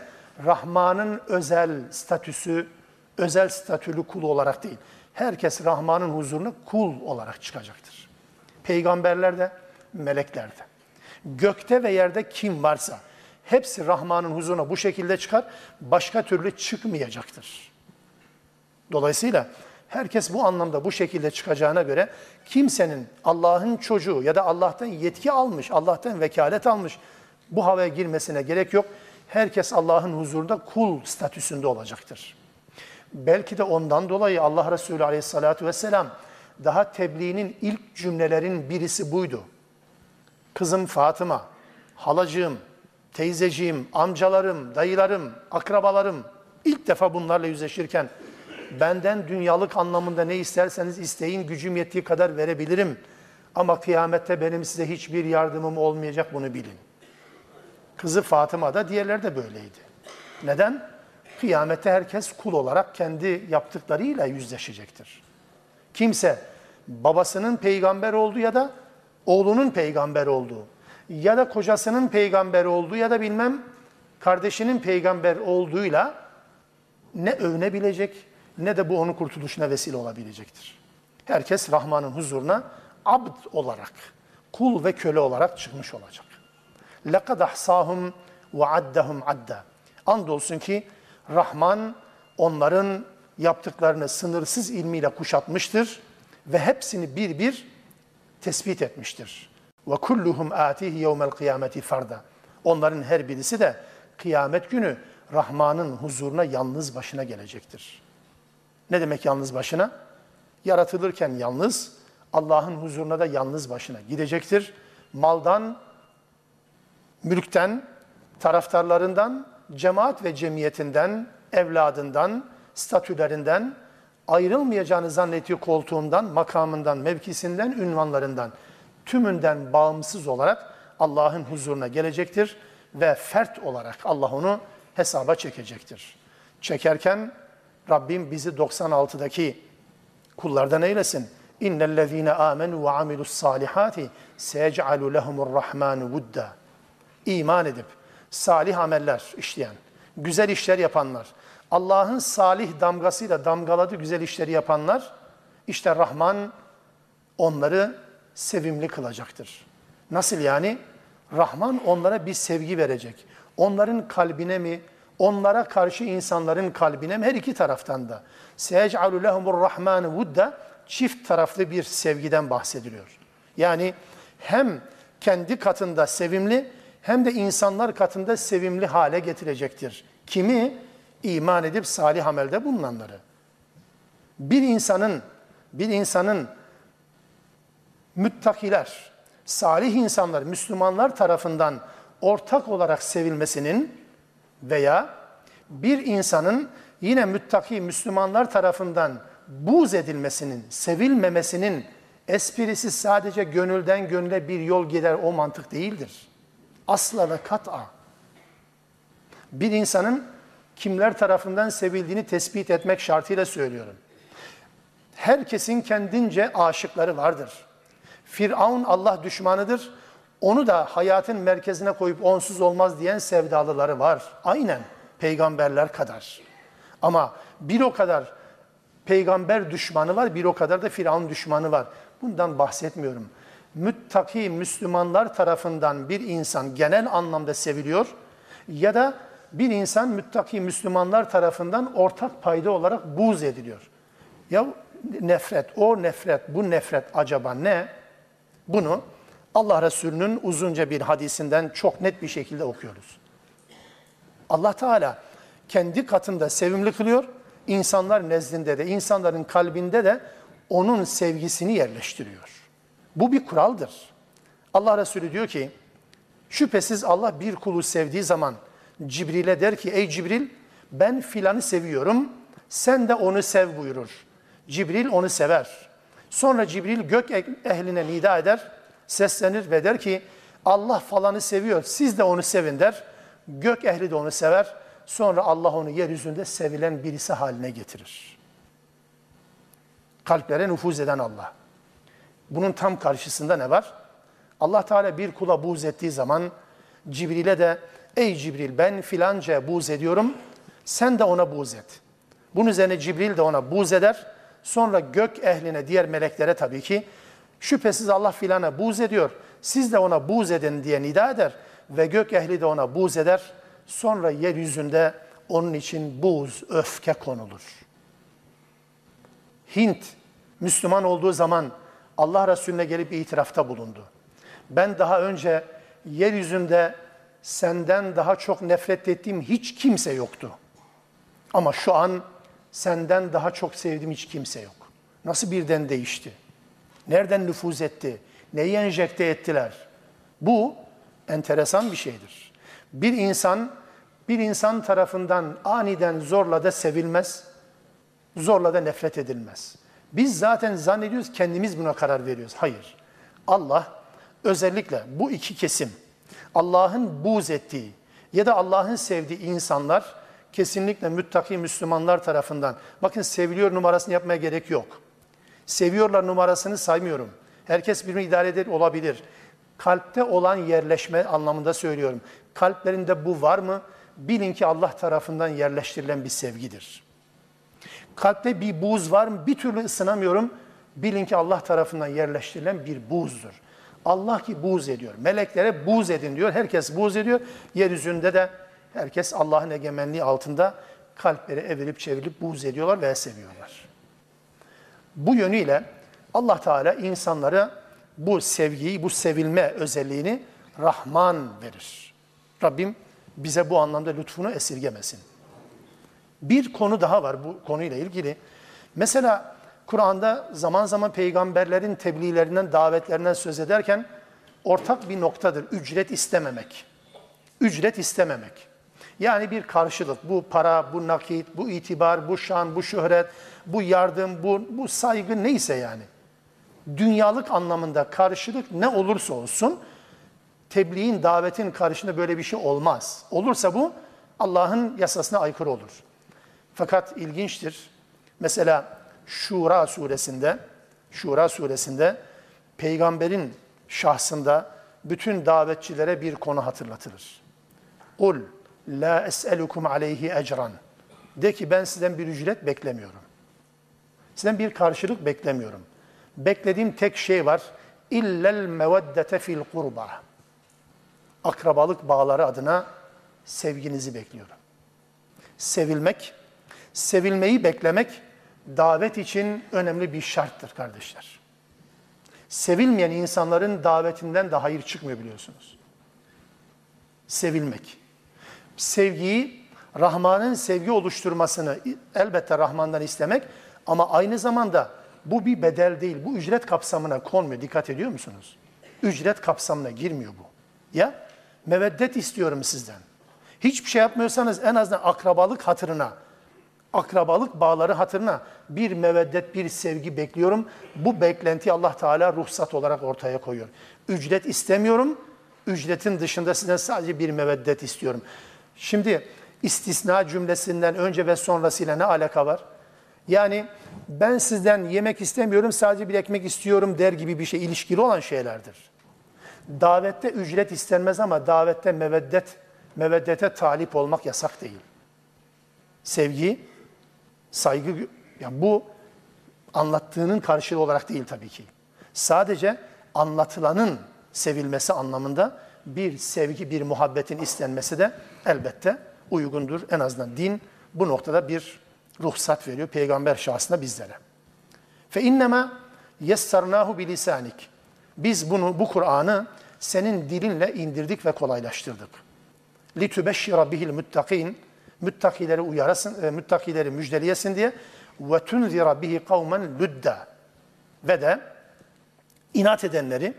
Rahman'ın özel statüsü, özel statülü kul olarak değil. Herkes Rahman'ın huzuruna kul olarak çıkacaktır. Peygamberler de, melekler de. Gökte ve yerde kim varsa hepsi Rahman'ın huzuruna bu şekilde çıkar, başka türlü çıkmayacaktır. Dolayısıyla herkes bu anlamda bu şekilde çıkacağına göre kimsenin Allah'ın çocuğu ya da Allah'tan yetki almış, Allah'tan vekalet almış bu havaya girmesine gerek yok. Herkes Allah'ın huzurunda kul statüsünde olacaktır. Belki de ondan dolayı Allah Resulü aleyhissalatu vesselam daha tebliğinin ilk cümlelerin birisi buydu. Kızım Fatıma, halacığım, teyzeciğim, amcalarım, dayılarım, akrabalarım ilk defa bunlarla yüzleşirken benden dünyalık anlamında ne isterseniz isteyin gücüm yettiği kadar verebilirim. Ama kıyamette benim size hiçbir yardımım olmayacak bunu bilin. Kızı Fatıma da diğerleri de böyleydi. Neden? Kıyamette herkes kul olarak kendi yaptıklarıyla yüzleşecektir. Kimse babasının peygamber olduğu ya da oğlunun peygamber olduğu ya da kocasının peygamber olduğu ya da bilmem kardeşinin peygamber olduğuyla ne övünebilecek ne de bu onun kurtuluşuna vesile olabilecektir. Herkes Rahman'ın huzuruna abd olarak, kul ve köle olarak çıkmış olacak. لَقَدْ اَحْصَاهُمْ وَعَدَّهُمْ عَدَّ Andolsun ki Rahman onların yaptıklarını sınırsız ilmiyle kuşatmıştır ve hepsini bir bir tespit etmiştir. Ve kulluhum atihi yevmel kıyameti farda. Onların her birisi de kıyamet günü Rahman'ın huzuruna yalnız başına gelecektir. Ne demek yalnız başına? Yaratılırken yalnız, Allah'ın huzuruna da yalnız başına gidecektir. Maldan, mülkten, taraftarlarından, cemaat ve cemiyetinden, evladından, statülerinden, ayrılmayacağını zannettiği koltuğundan, makamından, mevkisinden, ünvanlarından, tümünden bağımsız olarak Allah'ın huzuruna gelecektir ve fert olarak Allah onu hesaba çekecektir. Çekerken Rabbim bizi 96'daki kullardan eylesin. İnnellezîne âmenû ve amilus salihâti seyec'alu lehumur rahmanu vudda. İman edip salih ameller işleyen, güzel işler yapanlar, Allah'ın salih damgasıyla damgaladı güzel işleri yapanlar, işte Rahman onları sevimli kılacaktır. Nasıl yani? Rahman onlara bir sevgi verecek. Onların kalbine mi, onlara karşı insanların kalbine mi? Her iki taraftan da. Seyec'alu lehumur rahmanu vudda çift taraflı bir sevgiden bahsediliyor. Yani hem kendi katında sevimli hem de insanlar katında sevimli hale getirecektir. Kimi? İman edip salih amelde bulunanları. Bir insanın bir insanın müttakiler, salih insanlar, Müslümanlar tarafından ortak olarak sevilmesinin veya bir insanın yine müttaki Müslümanlar tarafından buz edilmesinin, sevilmemesinin esprisi sadece gönülden gönüle bir yol gider o mantık değildir. Asla ve kat'a. Bir insanın kimler tarafından sevildiğini tespit etmek şartıyla söylüyorum. Herkesin kendince aşıkları vardır. Firavun Allah düşmanıdır. Onu da hayatın merkezine koyup onsuz olmaz diyen sevdalıları var. Aynen peygamberler kadar. Ama bir o kadar peygamber düşmanı var, bir o kadar da Firavun düşmanı var. Bundan bahsetmiyorum. Müttaki Müslümanlar tarafından bir insan genel anlamda seviliyor ya da bir insan müttaki Müslümanlar tarafından ortak payda olarak buz ediliyor. Ya nefret, o nefret, bu nefret acaba ne? Bunu Allah Resulü'nün uzunca bir hadisinden çok net bir şekilde okuyoruz. Allah Teala kendi katında sevimli kılıyor, insanlar nezdinde de, insanların kalbinde de onun sevgisini yerleştiriyor. Bu bir kuraldır. Allah Resulü diyor ki, şüphesiz Allah bir kulu sevdiği zaman Cibril'e der ki, ey Cibril ben filanı seviyorum, sen de onu sev buyurur. Cibril onu sever. Sonra Cibril gök ehline nida eder, seslenir ve der ki, Allah falanı seviyor, siz de onu sevin der. Gök ehli de onu sever. Sonra Allah onu yeryüzünde sevilen birisi haline getirir. Kalplere nüfuz eden Allah. Bunun tam karşısında ne var? Allah Teala bir kula buğz ettiği zaman Cibril'e de ey Cibril ben filanca buğz ediyorum sen de ona buğz et. Bunun üzerine Cibril de ona buğz eder. Sonra gök ehline diğer meleklere tabii ki şüphesiz Allah filana buğz ediyor. Siz de ona buğz edin diye nida eder ve gök ehli de ona buğz eder. Sonra yeryüzünde onun için buz, öfke konulur. Hint Müslüman olduğu zaman Allah Resulüne gelip itirafta bulundu. Ben daha önce yeryüzünde senden daha çok nefret ettiğim hiç kimse yoktu. Ama şu an senden daha çok sevdiğim hiç kimse yok. Nasıl birden değişti? Nereden nüfuz etti? Neyi enjekte ettiler? Bu enteresan bir şeydir. Bir insan bir insan tarafından aniden zorla da sevilmez, zorla da nefret edilmez. Biz zaten zannediyoruz kendimiz buna karar veriyoruz. Hayır. Allah özellikle bu iki kesim Allah'ın buz ettiği ya da Allah'ın sevdiği insanlar kesinlikle müttaki Müslümanlar tarafından. Bakın seviliyor numarasını yapmaya gerek yok. Seviyorlar numarasını saymıyorum. Herkes birbirini idare eder olabilir. Kalpte olan yerleşme anlamında söylüyorum. Kalplerinde bu var mı? Bilin ki Allah tarafından yerleştirilen bir sevgidir. Kalpte bir buz var mı? Bir türlü ısınamıyorum. Bilin ki Allah tarafından yerleştirilen bir buzdur. Allah ki buz ediyor. Meleklere buz edin diyor. Herkes buz ediyor. Yeryüzünde de herkes Allah'ın egemenliği altında kalpleri evirip çevirip buz ediyorlar ve seviyorlar. Bu yönüyle Allah Teala insanlara bu sevgiyi, bu sevilme özelliğini Rahman verir. Rabbim bize bu anlamda lütfunu esirgemesin. Bir konu daha var bu konuyla ilgili. Mesela Kur'an'da zaman zaman peygamberlerin tebliğlerinden, davetlerinden söz ederken ortak bir noktadır. Ücret istememek. Ücret istememek. Yani bir karşılık. Bu para, bu nakit, bu itibar, bu şan, bu şöhret, bu yardım, bu, bu saygı neyse yani. Dünyalık anlamında karşılık ne olursa olsun tebliğin, davetin karşında böyle bir şey olmaz. Olursa bu Allah'ın yasasına aykırı olur. Fakat ilginçtir. Mesela Şura suresinde, Şura suresinde peygamberin şahsında bütün davetçilere bir konu hatırlatılır. Kul la es'elukum aleyhi ecran. De ki ben sizden bir ücret beklemiyorum. Sizden bir karşılık beklemiyorum. Beklediğim tek şey var. İllel meveddete fil kurba. Akrabalık bağları adına sevginizi bekliyorum. Sevilmek, sevilmeyi beklemek davet için önemli bir şarttır kardeşler. Sevilmeyen insanların davetinden de hayır çıkmıyor biliyorsunuz. Sevilmek. Sevgiyi, Rahman'ın sevgi oluşturmasını elbette Rahman'dan istemek ama aynı zamanda bu bir bedel değil, bu ücret kapsamına konmuyor. Dikkat ediyor musunuz? Ücret kapsamına girmiyor bu. Ya Meveddet istiyorum sizden. Hiçbir şey yapmıyorsanız en azından akrabalık hatırına, akrabalık bağları hatırına bir meveddet, bir sevgi bekliyorum. Bu beklenti Allah Teala ruhsat olarak ortaya koyuyor. Ücret istemiyorum. Ücretin dışında sizden sadece bir meveddet istiyorum. Şimdi istisna cümlesinden önce ve sonrasıyla ne alaka var? Yani ben sizden yemek istemiyorum, sadece bir ekmek istiyorum der gibi bir şey ilişkili olan şeylerdir. Davette ücret istenmez ama davette meveddet, meveddete talip olmak yasak değil. Sevgi, saygı, yani bu anlattığının karşılığı olarak değil tabii ki. Sadece anlatılanın sevilmesi anlamında bir sevgi, bir muhabbetin istenmesi de elbette uygundur. En azından din bu noktada bir ruhsat veriyor peygamber şahsında bizlere. Fe innema yessarnahu bilisanik. Biz bunu bu Kur'an'ı senin dilinle indirdik ve kolaylaştırdık. Litübeşşira bihil muttakin. Müttakileri uyarasın, e, müttakileri müjdeleyesin diye ve tunzira bihi kavmen ludda. Ve de inat edenleri,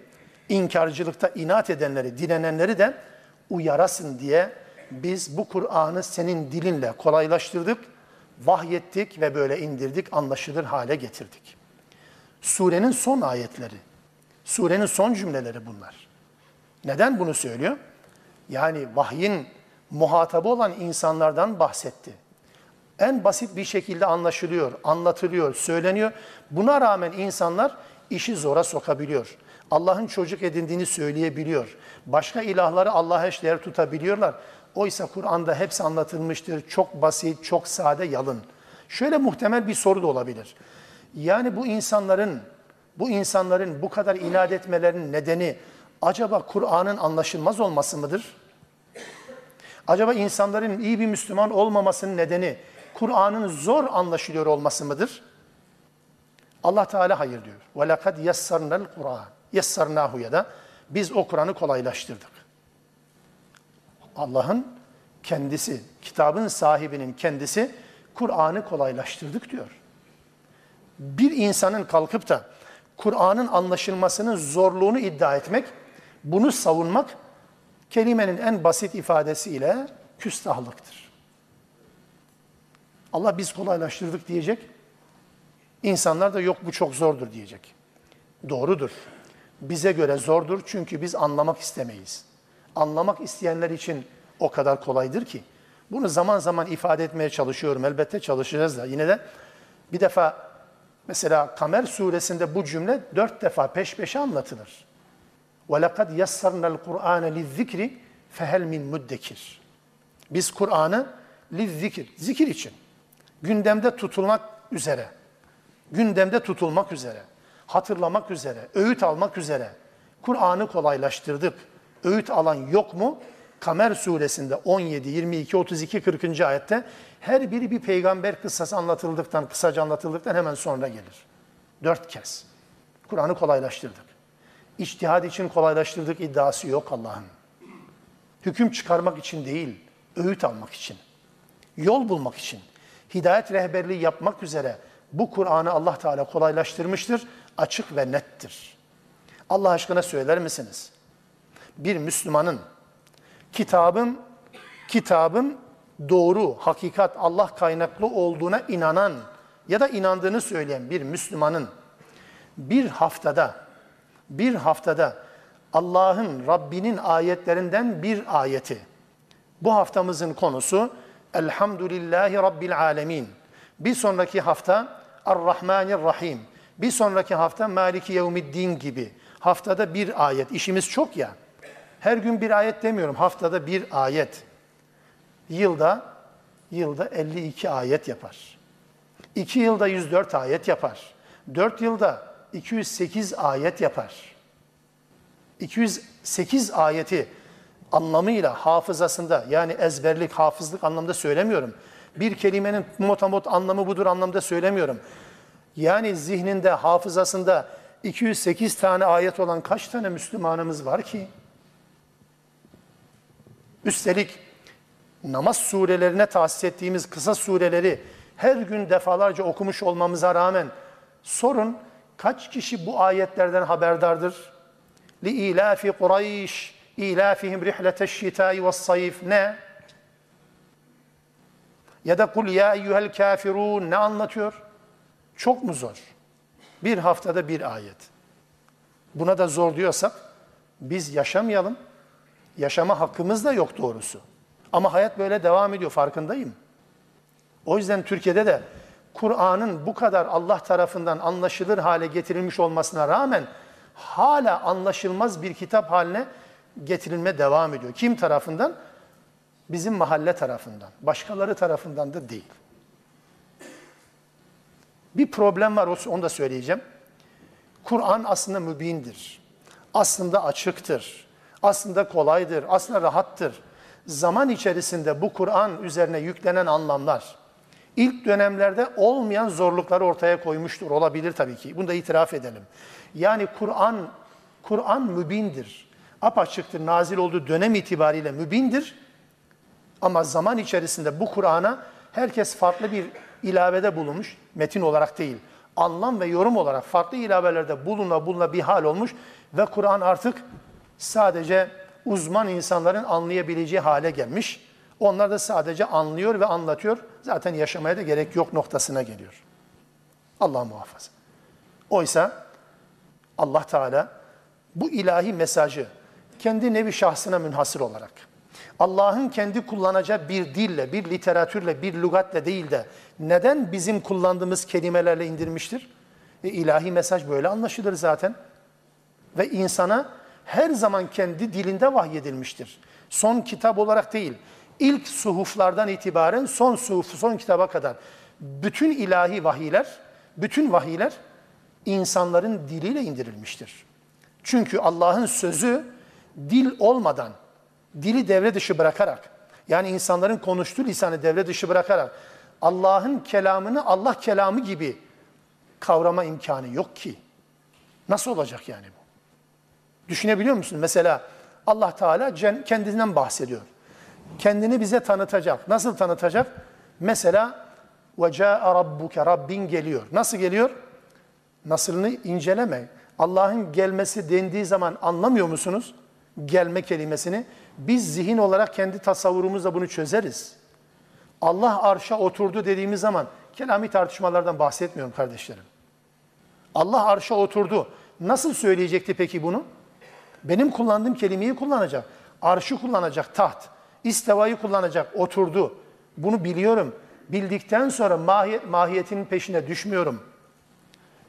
inkarcılıkta inat edenleri, direnenleri de uyarasın diye biz bu Kur'an'ı senin dilinle kolaylaştırdık, vahyettik ve böyle indirdik, anlaşılır hale getirdik. Surenin son ayetleri, surenin son cümleleri bunlar. Neden bunu söylüyor? Yani vahyin muhatabı olan insanlardan bahsetti. En basit bir şekilde anlaşılıyor, anlatılıyor, söyleniyor. Buna rağmen insanlar işi zora sokabiliyor. Allah'ın çocuk edindiğini söyleyebiliyor. Başka ilahları Allah'a eşdeğer tutabiliyorlar. Oysa Kur'an'da hepsi anlatılmıştır. Çok basit, çok sade, yalın. Şöyle muhtemel bir soru da olabilir. Yani bu insanların bu insanların bu kadar inat etmelerinin nedeni acaba Kur'an'ın anlaşılmaz olması mıdır? Acaba insanların iyi bir Müslüman olmamasının nedeni Kur'an'ın zor anlaşılıyor olması mıdır? Allah Teala hayır diyor. Lekad yessarnal Kur'an. Yessarnahu ya da biz o Kur'an'ı kolaylaştırdık. Allah'ın kendisi, kitabın sahibinin kendisi Kur'an'ı kolaylaştırdık diyor. Bir insanın kalkıp da Kur'an'ın anlaşılmasının zorluğunu iddia etmek, bunu savunmak kelimenin en basit ifadesiyle küstahlıktır. Allah biz kolaylaştırdık diyecek. İnsanlar da yok bu çok zordur diyecek. Doğrudur. Bize göre zordur çünkü biz anlamak istemeyiz. Anlamak isteyenler için o kadar kolaydır ki. Bunu zaman zaman ifade etmeye çalışıyorum. Elbette çalışacağız da. Yine de bir defa mesela Kamer suresinde bu cümle dört defa peş peşe anlatılır. وَلَقَدْ يَسَّرْنَا الْقُرْآنَ لِلذِّكْرِ فَهَلْ مِنْ مُدَّكِرٍ Biz Kur'an'ı lizzikir, zikir için, gündemde tutulmak üzere, gündemde tutulmak üzere, hatırlamak üzere, öğüt almak üzere Kur'an'ı kolaylaştırdık. Öğüt alan yok mu? Kamer suresinde 17, 22, 32, 40. ayette her biri bir peygamber kıssası anlatıldıktan, kısaca anlatıldıktan hemen sonra gelir. Dört kez. Kur'an'ı kolaylaştırdık. İçtihad için kolaylaştırdık iddiası yok Allah'ın. Hüküm çıkarmak için değil, öğüt almak için. Yol bulmak için. Hidayet rehberliği yapmak üzere bu Kur'an'ı Allah Teala kolaylaştırmıştır. Açık ve nettir. Allah aşkına söyler misiniz? Bir Müslümanın kitabın kitabın doğru, hakikat, Allah kaynaklı olduğuna inanan ya da inandığını söyleyen bir Müslümanın bir haftada bir haftada Allah'ın Rabbinin ayetlerinden bir ayeti. Bu haftamızın konusu Elhamdülillahi Rabbil Alemin. Bir sonraki hafta Ar-Rahmanir-Rahim. Bir sonraki hafta Maliki Yevmiddin gibi. Haftada bir ayet. İşimiz çok ya. Her gün bir ayet demiyorum. Haftada bir ayet. Yılda yılda 52 ayet yapar. 2 yılda 104 ayet yapar. 4 yılda 208 ayet yapar. 208 ayeti anlamıyla hafızasında yani ezberlik, hafızlık anlamda söylemiyorum. Bir kelimenin motamot anlamı budur anlamda söylemiyorum. Yani zihninde, hafızasında 208 tane ayet olan kaç tane Müslümanımız var ki? Üstelik namaz surelerine tahsis ettiğimiz kısa sureleri her gün defalarca okumuş olmamıza rağmen sorun Kaç kişi bu ayetlerden haberdardır? Li ilafi Kureyş ilafihim rihleteş şitai ve sayif ne? Ya da kul ya eyyuhel kafirun ne anlatıyor? Çok mu zor? Bir haftada bir ayet. Buna da zor diyorsak biz yaşamayalım. Yaşama hakkımız da yok doğrusu. Ama hayat böyle devam ediyor farkındayım. O yüzden Türkiye'de de Kur'an'ın bu kadar Allah tarafından anlaşılır hale getirilmiş olmasına rağmen hala anlaşılmaz bir kitap haline getirilme devam ediyor. Kim tarafından? Bizim mahalle tarafından. Başkaları tarafından da değil. Bir problem var, onu da söyleyeceğim. Kur'an aslında mübindir. Aslında açıktır. Aslında kolaydır. Aslında rahattır. Zaman içerisinde bu Kur'an üzerine yüklenen anlamlar, ilk dönemlerde olmayan zorlukları ortaya koymuştur. Olabilir tabii ki. Bunu da itiraf edelim. Yani Kur'an Kur'an mübindir. Apaçıktır. Nazil olduğu dönem itibariyle mübindir. Ama zaman içerisinde bu Kur'an'a herkes farklı bir ilavede bulunmuş. Metin olarak değil. Anlam ve yorum olarak farklı ilavelerde buluna buluna bir hal olmuş. Ve Kur'an artık sadece uzman insanların anlayabileceği hale gelmiş. Onlar da sadece anlıyor ve anlatıyor. Zaten yaşamaya da gerek yok noktasına geliyor. Allah muhafaza. Oysa Allah Teala bu ilahi mesajı kendi nevi şahsına münhasır olarak Allah'ın kendi kullanacağı bir dille, bir literatürle, bir lügatle değil de neden bizim kullandığımız kelimelerle indirmiştir? E, ilahi mesaj böyle anlaşılır zaten. Ve insana her zaman kendi dilinde vahyedilmiştir. Son kitap olarak değil, ilk suhuflardan itibaren son suhuf, son kitaba kadar bütün ilahi vahiyler, bütün vahiyler insanların diliyle indirilmiştir. Çünkü Allah'ın sözü dil olmadan, dili devre dışı bırakarak, yani insanların konuştuğu lisanı devre dışı bırakarak Allah'ın kelamını Allah kelamı gibi kavrama imkanı yok ki. Nasıl olacak yani bu? Düşünebiliyor musun? Mesela Allah Teala kendinden bahsediyor Kendini bize tanıtacak. Nasıl tanıtacak? Mesela وَجَاءَ رَبُّكَ Rabbin geliyor. Nasıl geliyor? Nasılını inceleme. Allah'ın gelmesi dendiği zaman anlamıyor musunuz? Gelme kelimesini. Biz zihin olarak kendi tasavvurumuzla bunu çözeriz. Allah arşa oturdu dediğimiz zaman kelami tartışmalardan bahsetmiyorum kardeşlerim. Allah arşa oturdu. Nasıl söyleyecekti peki bunu? Benim kullandığım kelimeyi kullanacak. Arşı kullanacak, taht. İstevayı kullanacak, oturdu. Bunu biliyorum. Bildikten sonra mahiyet, mahiyetinin peşine düşmüyorum.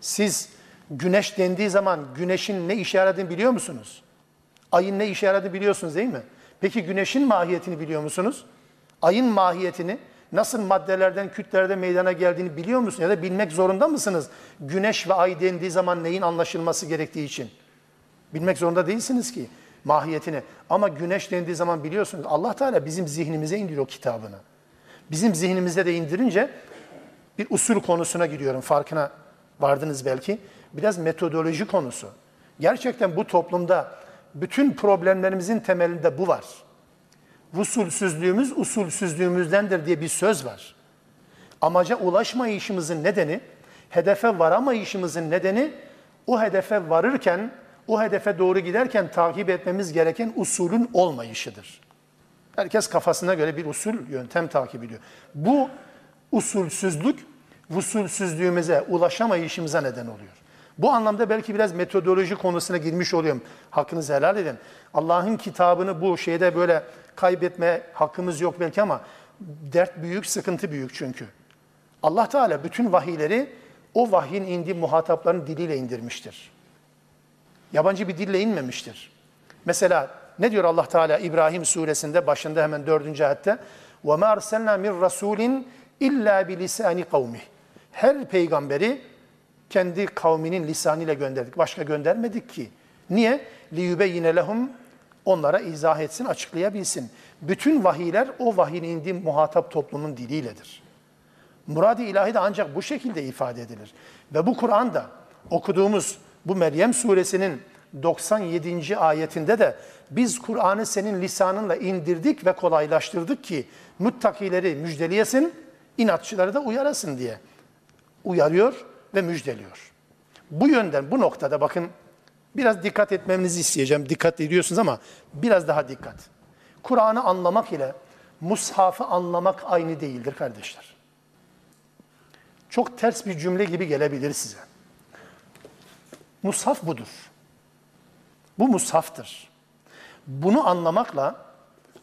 Siz güneş dendiği zaman güneşin ne işe yaradığını biliyor musunuz? Ayın ne işe yaradığını biliyorsunuz değil mi? Peki güneşin mahiyetini biliyor musunuz? Ayın mahiyetini, nasıl maddelerden, kütlerde meydana geldiğini biliyor musunuz? Ya da bilmek zorunda mısınız? Güneş ve ay dendiği zaman neyin anlaşılması gerektiği için? Bilmek zorunda değilsiniz ki mahiyetini. Ama güneş dendiği zaman biliyorsunuz Allah Teala bizim zihnimize indiriyor kitabını. Bizim zihnimize de indirince bir usul konusuna giriyorum farkına vardınız belki. Biraz metodoloji konusu. Gerçekten bu toplumda bütün problemlerimizin temelinde bu var. Usulsüzlüğümüz usulsüzlüğümüzdendir diye bir söz var. Amaca ulaşmayışımızın nedeni, hedefe varamayışımızın nedeni o hedefe varırken, o hedefe doğru giderken takip etmemiz gereken usulün olmayışıdır. Herkes kafasına göre bir usul, yöntem takip ediyor. Bu usulsüzlük, usulsüzlüğümüze, ulaşamayışımıza neden oluyor. Bu anlamda belki biraz metodoloji konusuna girmiş oluyorum. Hakkınızı helal edin. Allah'ın kitabını bu şeyde böyle kaybetme hakkımız yok belki ama dert büyük, sıkıntı büyük çünkü. Allah Teala bütün vahiyleri o vahyin indiği muhatapların diliyle indirmiştir. Yabancı bir dille inmemiştir. Mesela ne diyor Allah Teala İbrahim suresinde başında hemen dördüncü ayette? وَمَا أَرْسَلْنَا مِنْ رَسُولٍ اِلَّا بِلِسَانِ قَوْمِهِ Her peygamberi kendi kavminin lisanıyla gönderdik. Başka göndermedik ki. Niye? لِيُبَيِّنَ لَهُمْ Onlara izah etsin, açıklayabilsin. Bütün vahiyler o vahiyin indiği muhatap toplumun diliyledir. Murad-ı ilahi de ancak bu şekilde ifade edilir. Ve bu Kur'an'da okuduğumuz bu Meryem suresinin 97. ayetinde de biz Kur'an'ı senin lisanınla indirdik ve kolaylaştırdık ki muttakileri müjdeliyesin, inatçıları da uyarasın diye. Uyarıyor ve müjdeliyor. Bu yönden, bu noktada bakın Biraz dikkat etmenizi isteyeceğim. Dikkat ediyorsunuz ama biraz daha dikkat. Kur'an'ı anlamak ile mushafı anlamak aynı değildir kardeşler. Çok ters bir cümle gibi gelebilir size. Mushaf budur. Bu mushaftır. Bunu anlamakla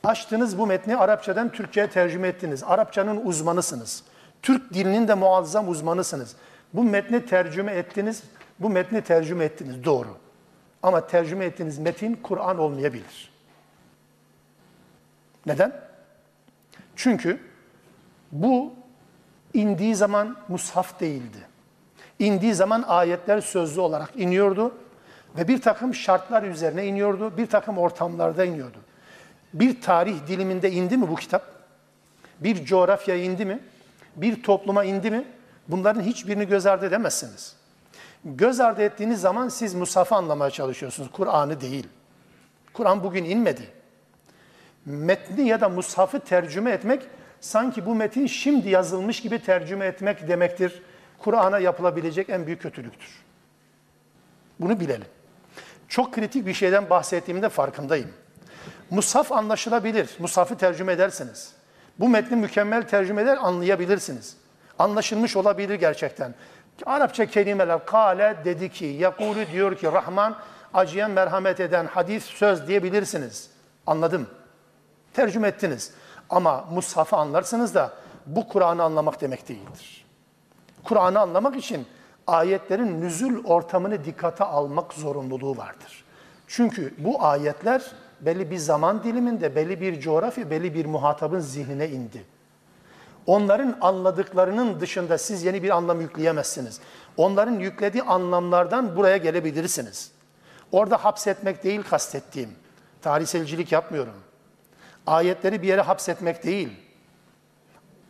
açtınız bu metni Arapçadan Türkçe'ye tercüme ettiniz. Arapçanın uzmanısınız. Türk dilinin de muazzam uzmanısınız. Bu metni tercüme ettiniz. Bu metni tercüme ettiniz. Doğru. Ama tercüme ettiğiniz metin Kur'an olmayabilir. Neden? Çünkü bu indiği zaman mushaf değildi. İndiği zaman ayetler sözlü olarak iniyordu ve bir takım şartlar üzerine iniyordu, bir takım ortamlarda iniyordu. Bir tarih diliminde indi mi bu kitap? Bir coğrafyaya indi mi? Bir topluma indi mi? Bunların hiçbirini göz ardı edemezsiniz. Göz ardı ettiğiniz zaman siz Musaf'ı anlamaya çalışıyorsunuz, Kur'an'ı değil. Kur'an bugün inmedi. Metni ya da Mushaf'ı tercüme etmek, sanki bu metin şimdi yazılmış gibi tercüme etmek demektir. Kur'an'a yapılabilecek en büyük kötülüktür. Bunu bilelim. Çok kritik bir şeyden bahsettiğimde farkındayım. Mushaf anlaşılabilir. Mushaf'ı tercüme edersiniz. Bu metni mükemmel tercüme eder anlayabilirsiniz. Anlaşılmış olabilir gerçekten. Arapça kelimeler kale dedi ki, yakulu diyor ki Rahman acıyan merhamet eden hadis söz diyebilirsiniz. Anladım. Tercüme ettiniz. Ama Mushaf'ı anlarsınız da bu Kur'an'ı anlamak demek değildir. Kur'an'ı anlamak için ayetlerin nüzul ortamını dikkate almak zorunluluğu vardır. Çünkü bu ayetler belli bir zaman diliminde, belli bir coğrafya, belli bir muhatabın zihnine indi. Onların anladıklarının dışında siz yeni bir anlam yükleyemezsiniz. Onların yüklediği anlamlardan buraya gelebilirsiniz. Orada hapsetmek değil kastettiğim. Tarihselcilik yapmıyorum. Ayetleri bir yere hapsetmek değil.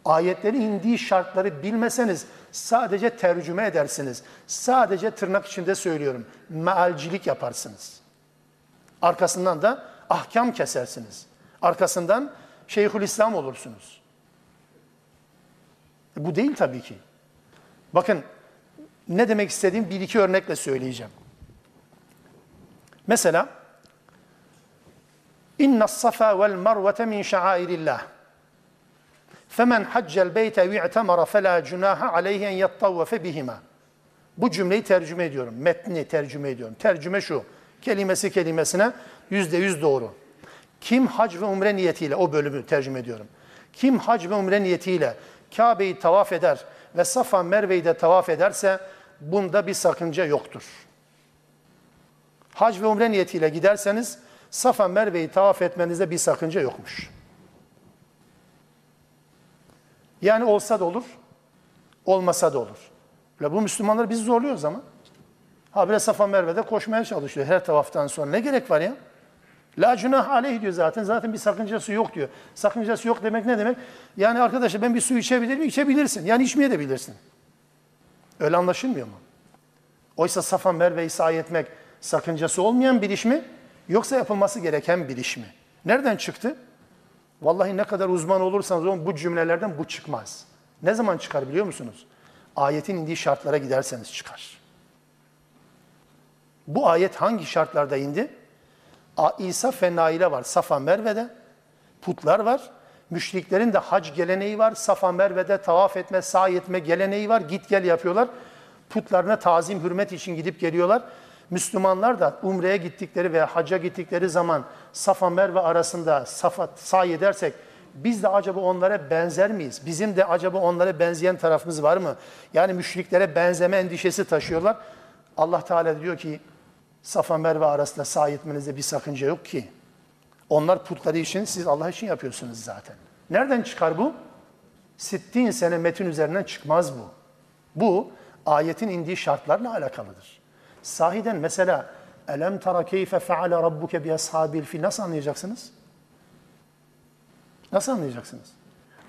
Ayetlerin indiği şartları bilmeseniz sadece tercüme edersiniz. Sadece tırnak içinde söylüyorum. Mealcilik yaparsınız. Arkasından da ahkam kesersiniz. Arkasından Şeyhülislam olursunuz. Bu değil tabii ki. Bakın ne demek istediğim bir iki örnekle söyleyeceğim. Mesela İnna safa vel marvete min şairillah. Haccel beyte ve i'temara fela cunaha aleyhi en yattavvefe bihima. Bu cümleyi tercüme ediyorum. Metni tercüme ediyorum. Tercüme şu. Kelimesi kelimesine yüzde yüz doğru. Kim hac ve umre niyetiyle, o bölümü tercüme ediyorum. Kim hac ve umre niyetiyle Kabe'yi tavaf eder ve Safa Merve'yi de tavaf ederse bunda bir sakınca yoktur. Hac ve umre niyetiyle giderseniz Safa Merve'yi tavaf etmenizde bir sakınca yokmuş. Yani olsa da olur, olmasa da olur. Ya bu Müslümanlar biz zorluyoruz ama. Ha bile Safa Merve'de koşmaya çalışıyor her tavaftan sonra. Ne gerek var ya? La cunah aleyh diyor zaten. Zaten bir sakıncası yok diyor. Sakıncası yok demek ne demek? Yani arkadaşlar ben bir su içebilir miyim? İçebilirsin. Yani içmeye de bilirsin. Öyle anlaşılmıyor mu? Oysa Safa Merve'yi sahi etmek sakıncası olmayan bir iş mi? Yoksa yapılması gereken bir iş mi? Nereden çıktı? Vallahi ne kadar uzman olursanız olun bu cümlelerden bu çıkmaz. Ne zaman çıkar biliyor musunuz? Ayetin indiği şartlara giderseniz çıkar. Bu ayet hangi şartlarda indi? İsa fenaile var Safa Merve'de. Putlar var. Müşriklerin de hac geleneği var. Safa Merve'de tavaf etme, sahi etme geleneği var. Git gel yapıyorlar. Putlarına tazim, hürmet için gidip geliyorlar. Müslümanlar da umreye gittikleri veya hacca gittikleri zaman Safa Merve arasında safa sahi edersek biz de acaba onlara benzer miyiz? Bizim de acaba onlara benzeyen tarafımız var mı? Yani müşriklere benzeme endişesi taşıyorlar. Allah Teala diyor ki Safa Merve arasında sahi etmenizde bir sakınca yok ki. Onlar putları için, siz Allah için yapıyorsunuz zaten. Nereden çıkar bu? Sittin sene metin üzerinden çıkmaz bu. Bu ayetin indiği şartlarla alakalıdır. Sahiden mesela elem tara keyfe feale rabbuke bi ashabil fil nasıl anlayacaksınız? Nasıl anlayacaksınız?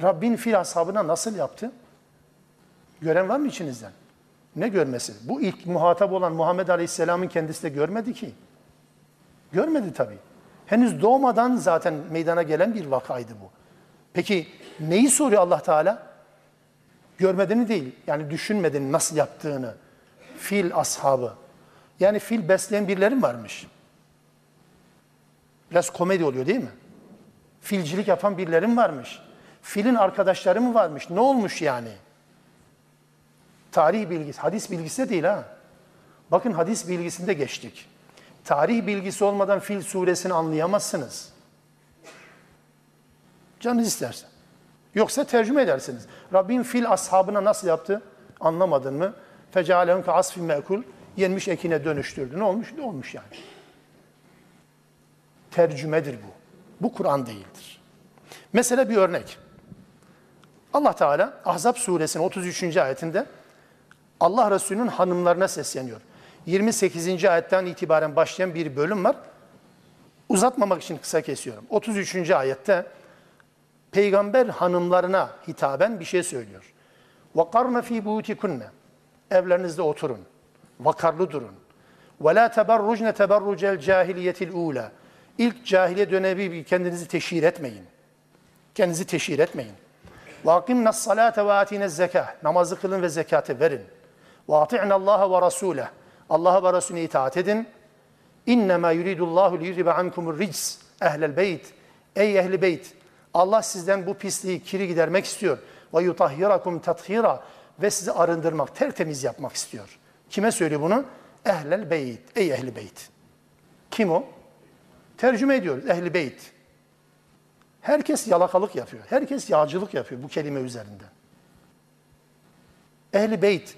Rabbin fil ashabına nasıl yaptı? Gören var mı içinizden? Ne görmesi? Bu ilk muhatap olan Muhammed Aleyhisselam'ın kendisi de görmedi ki. Görmedi tabii. Henüz doğmadan zaten meydana gelen bir vakaydı bu. Peki neyi soruyor Allah Teala? Görmediğini değil, yani düşünmediğini nasıl yaptığını. Fil ashabı. Yani fil besleyen birileri mi varmış? Biraz komedi oluyor değil mi? Filcilik yapan birileri mi varmış? Filin arkadaşları mı varmış? Ne olmuş yani? Tarih bilgisi, hadis bilgisi de değil ha. Bakın hadis bilgisinde geçtik. Tarih bilgisi olmadan Fil suresini anlayamazsınız. Canınız isterse. Yoksa tercüme edersiniz. Rabbim fil ashabına nasıl yaptı? Anlamadın mı? Fecalehum ka asfin mekul Yenmiş ekine dönüştürdü. Ne olmuş? Ne olmuş yani? Tercümedir bu. Bu Kur'an değildir. Mesela bir örnek. Allah Teala Ahzab suresinin 33. ayetinde Allah Resulü'nün hanımlarına sesleniyor. 28. ayetten itibaren başlayan bir bölüm var. Uzatmamak için kısa kesiyorum. 33. ayette peygamber hanımlarına hitaben bir şey söylüyor. وَقَرْنَ ف۪ي بُيُوتِكُنَّ Evlerinizde oturun. Vakarlı durun. وَلَا تَبَرُّجْنَ تَبَرُّجَ الْجَاهِلِيَةِ الْعُولَى İlk cahiliye dönemi kendinizi teşhir etmeyin. Kendinizi teşhir etmeyin. وَاقِمْنَا الصَّلَاةَ وَاَتِينَ الزَّكَاةِ Namazı kılın ve zekatı verin. وَاطِعْنَ اللّٰهَ وَرَسُولَهِ Allah'a ve Resulüne itaat edin. İnnemâ yuridullahu liyudhibe ankumur rics ehlel beyt. Ey ehli beyt. Allah sizden bu pisliği, kiri gidermek istiyor. Ve yutahhirakum tathira ve sizi arındırmak, tertemiz yapmak istiyor. Kime söylüyor bunu? Ehlel beyt. Ey ehli beyt. Kim o? Tercüme ediyoruz. Ehli beyt. Herkes yalakalık yapıyor. Herkes yağcılık yapıyor bu kelime üzerinden. Ehli beyt.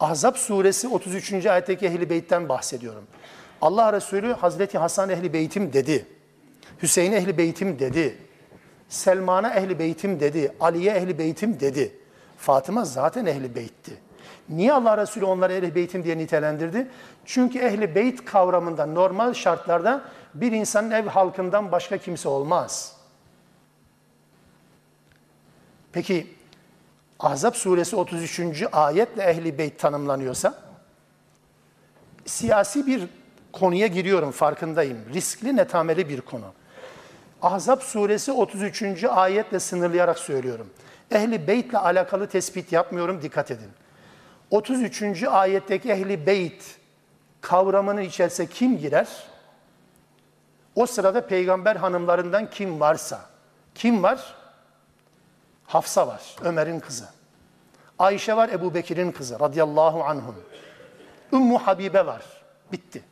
Ahzab suresi 33. ayetteki ehli beytten bahsediyorum. Allah Resulü Hazreti Hasan ehli beytim dedi. Hüseyin ehli beytim dedi. Selman'a ehli beytim dedi. Ali'ye ehli beytim dedi. Fatıma zaten ehli beytti. Niye Allah Resulü onları ehli beytim diye nitelendirdi? Çünkü ehli beyt kavramında normal şartlarda bir insanın ev halkından başka kimse olmaz. Peki Ahzab suresi 33. ayetle ehli beyt tanımlanıyorsa siyasi bir konuya giriyorum farkındayım. Riskli netameli bir konu. Ahzab suresi 33. ayetle sınırlayarak söylüyorum. Ehli beytle alakalı tespit yapmıyorum dikkat edin. 33. ayetteki ehli beyt kavramının içerisine kim girer? O sırada peygamber hanımlarından kim varsa. Kim var? Hafsa var, Ömer'in kızı. Ayşe var, Ebu Bekir'in kızı radıyallahu anhum. Ümmü Habibe var. Bitti.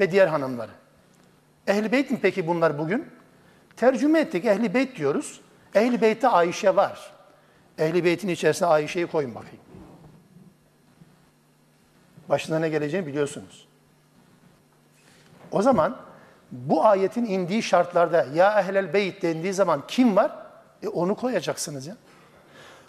Ve diğer hanımları. Ehl-i Beyt mi peki bunlar bugün? Tercüme ettik. Ehl-i Beyt diyoruz. Ehl-i Beyt'te Ayşe var. Ehl-i Beyt'in içerisine Ayşe'yi koyun bakayım. Başına ne geleceğini biliyorsunuz. O zaman bu ayetin indiği şartlarda ya ehlel beyt dendiği zaman kim var? E onu koyacaksınız ya.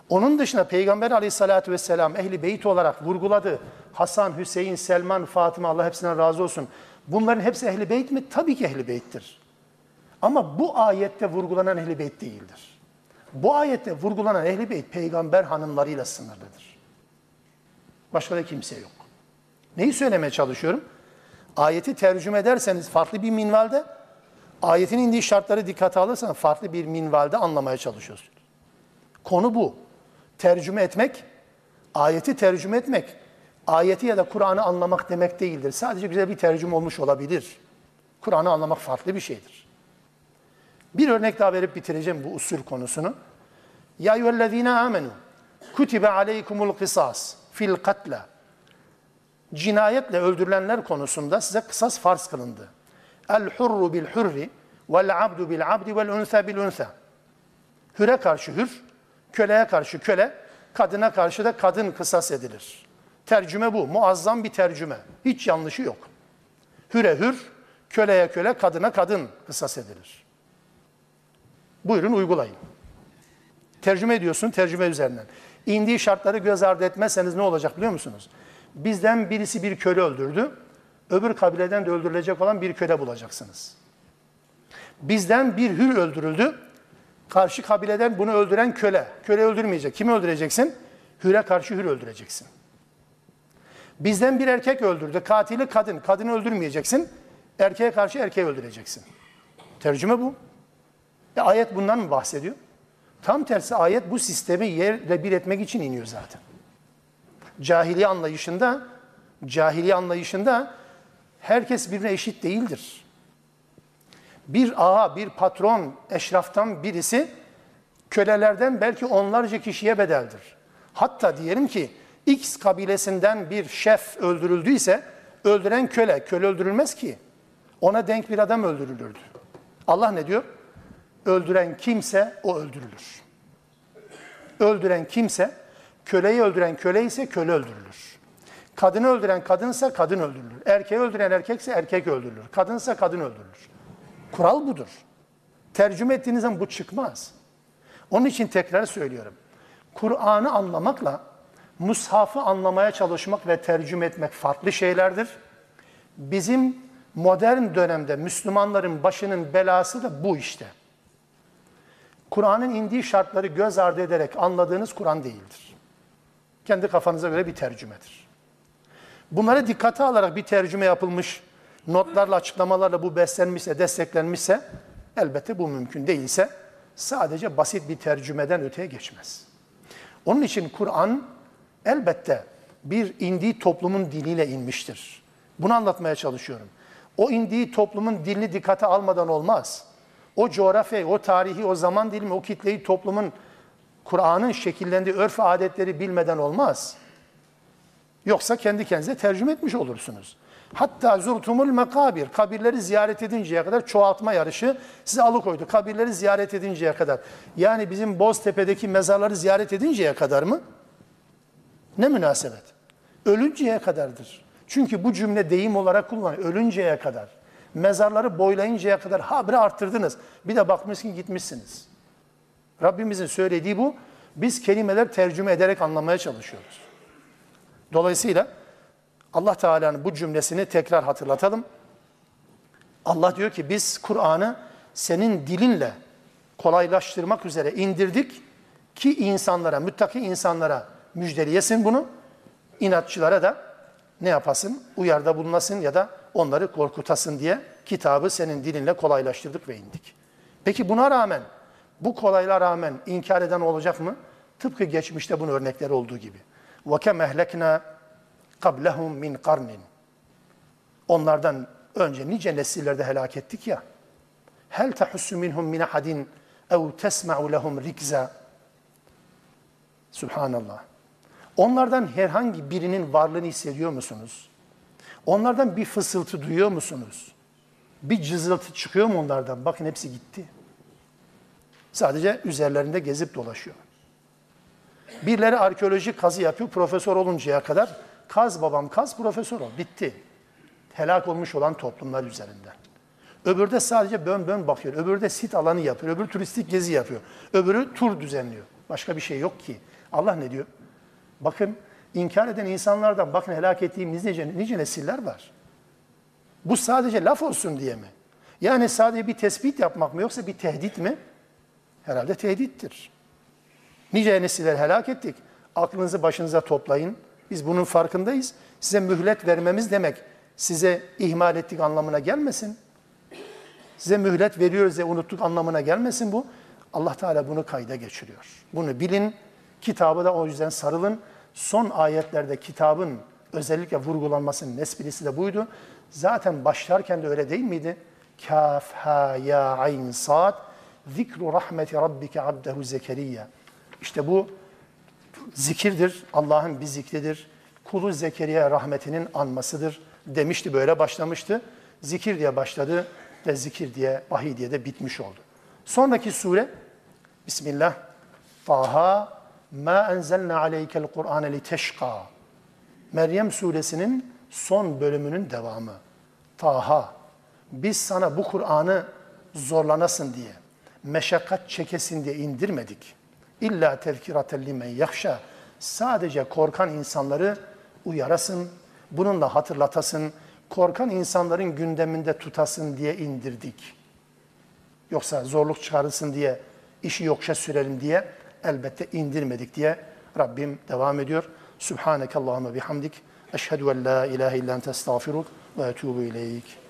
Onun dışında Peygamber aleyhissalatü vesselam ehli beyt olarak vurguladı. Hasan, Hüseyin, Selman, Fatıma Allah hepsinden razı olsun. Bunların hepsi ehli beyt mi? Tabii ki ehli beyttir. Ama bu ayette vurgulanan ehli beyt değildir. Bu ayette vurgulanan ehli beyt peygamber hanımlarıyla sınırlıdır. Başka da kimse yok. Neyi söylemeye çalışıyorum? Ayeti tercüme ederseniz farklı bir minvalde, ayetin indiği şartları dikkate alırsanız farklı bir minvalde anlamaya çalışıyorsunuz. Konu bu. Tercüme etmek, ayeti tercüme etmek, ayeti ya da Kur'an'ı anlamak demek değildir. Sadece güzel bir tercüme olmuş olabilir. Kur'an'ı anlamak farklı bir şeydir. Bir örnek daha verip bitireceğim bu usul konusunu. Ya eyyühellezine amenu kutibe aleykumul kısas fil katla cinayetle öldürülenler konusunda size kısas farz kılındı. El hurru bil hurri vel abdu bil abdi vel unsa bil unsa. Hüre karşı hür, köleye karşı köle, kadına karşı da kadın kısas edilir. Tercüme bu. Muazzam bir tercüme. Hiç yanlışı yok. Hüre hür, köleye köle, kadına kadın kısas edilir. Buyurun uygulayın. Tercüme ediyorsun tercüme üzerinden. İndiği şartları göz ardı etmezseniz ne olacak biliyor musunuz? Bizden birisi bir köle öldürdü. Öbür kabileden de öldürülecek olan bir köle bulacaksınız. Bizden bir hür öldürüldü. Karşı kabileden bunu öldüren köle. Köle öldürmeyecek. Kimi öldüreceksin? Hüre karşı hür öldüreceksin. Bizden bir erkek öldürdü. Katili kadın. Kadını öldürmeyeceksin. Erkeğe karşı erkeği öldüreceksin. Tercüme bu. E, ayet bundan mı bahsediyor? Tam tersi ayet bu sistemi yerle bir etmek için iniyor zaten. Cahiliye anlayışında Cahiliye anlayışında herkes birbirine eşit değildir. Bir ağa, bir patron, eşraftan birisi kölelerden belki onlarca kişiye bedeldir. Hatta diyelim ki X kabilesinden bir şef öldürüldüyse öldüren köle, köle öldürülmez ki. Ona denk bir adam öldürülürdü. Allah ne diyor? Öldüren kimse o öldürülür. Öldüren kimse, köleyi öldüren köle ise köle öldürülür. Kadını öldüren kadınsa kadın öldürülür. Erkeği öldüren erkekse erkek öldürülür. Kadınsa kadın öldürülür. Kural budur. Tercüme ettiğiniz zaman bu çıkmaz. Onun için tekrar söylüyorum. Kur'an'ı anlamakla mushafı anlamaya çalışmak ve tercüme etmek farklı şeylerdir. Bizim modern dönemde Müslümanların başının belası da bu işte. Kur'an'ın indiği şartları göz ardı ederek anladığınız Kur'an değildir. Kendi kafanıza göre bir tercümedir. Bunları dikkate alarak bir tercüme yapılmış, notlarla, açıklamalarla bu beslenmişse, desteklenmişse elbette bu mümkün değilse sadece basit bir tercümeden öteye geçmez. Onun için Kur'an elbette bir indiği toplumun diliyle inmiştir. Bunu anlatmaya çalışıyorum. O indiği toplumun dilini dikkate almadan olmaz. O coğrafyayı, o tarihi, o zaman dilimi, o kitleyi toplumun Kur'an'ın şekillendiği örf adetleri bilmeden olmaz. Yoksa kendi kendinize tercüme etmiş olursunuz. Hatta zurtumul mekabir, kabirleri ziyaret edinceye kadar çoğaltma yarışı sizi alıkoydu. Kabirleri ziyaret edinceye kadar. Yani bizim Boztepe'deki mezarları ziyaret edinceye kadar mı? Ne münasebet. Ölünceye kadardır. Çünkü bu cümle deyim olarak kullanılıyor. Ölünceye kadar. Mezarları boylayıncaya kadar habire arttırdınız. Bir de bakmışsın gitmişsiniz. Rabbimizin söylediği bu. Biz kelimeler tercüme ederek anlamaya çalışıyoruz. Dolayısıyla Allah Teala'nın bu cümlesini tekrar hatırlatalım. Allah diyor ki biz Kur'an'ı senin dilinle kolaylaştırmak üzere indirdik ki insanlara, müttaki insanlara müjdeleyesin bunu. İnatçılara da ne yapasın? Uyarda bulunasın ya da onları korkutasın diye kitabı senin dilinle kolaylaştırdık ve indik. Peki buna rağmen, bu kolayla rağmen inkar eden olacak mı? Tıpkı geçmişte bunun örnekleri olduğu gibi. وَكَمْ اَهْلَكْنَا قَبْلَهُمْ min karnin. Onlardan önce nice nesillerde helak ettik ya. Hel tahussu minhum min ahadin ev tesma'u lehum rikza. Subhanallah. Onlardan herhangi birinin varlığını hissediyor musunuz? Onlardan bir fısıltı duyuyor musunuz? Bir cızıltı çıkıyor mu onlardan? Bakın hepsi gitti. Sadece üzerlerinde gezip dolaşıyor. Birileri arkeolojik kazı yapıyor profesör oluncaya kadar. Kaz babam kaz profesör ol. Bitti. Helak olmuş olan toplumlar üzerinden. Öbürü de sadece bön bön bakıyor. Öbürü de sit alanı yapıyor. Öbürü turistik gezi yapıyor. Öbürü tur düzenliyor. Başka bir şey yok ki. Allah ne diyor? Bakın inkar eden insanlardan bakın helak ettiğimiz nice, nice nesiller var. Bu sadece laf olsun diye mi? Yani sadece bir tespit yapmak mı yoksa bir tehdit mi? Herhalde tehdittir. Nice nesiller helak ettik. Aklınızı başınıza toplayın. Biz bunun farkındayız. Size mühlet vermemiz demek size ihmal ettik anlamına gelmesin. Size mühlet veriyoruz diye unuttuk anlamına gelmesin bu. Allah Teala bunu kayda geçiriyor. Bunu bilin. Kitabı da o yüzden sarılın. Son ayetlerde kitabın özellikle vurgulanmasının esprisi de buydu. Zaten başlarken de öyle değil miydi? Kaf, ha, ya, ayn, sad. Zikru rahmeti rabbike abdehu zekeriya. İşte bu zikirdir. Allah'ın bir zikridir. Kulu Zekeriya rahmetinin anmasıdır demişti. Böyle başlamıştı. Zikir diye başladı ve zikir diye, vahiy diye de bitmiş oldu. Sonraki sure Bismillah. Taha ma enzelna aleykel Kur'ane li teşka. Meryem suresinin son bölümünün devamı. Taha. Biz sana bu Kur'an'ı zorlanasın diye, meşakkat çekesin diye indirmedik. İlla tezkiraten limen yakşa. Sadece korkan insanları uyarasın, bununla hatırlatasın, korkan insanların gündeminde tutasın diye indirdik. Yoksa zorluk çıkarılsın diye, işi yokşa sürelim diye elbette indirmedik diye Rabbim devam ediyor. Subhaneke Allahümme bihamdik. Eşhedü en la ilahe illa ente estağfiruk ve etubu ileyk.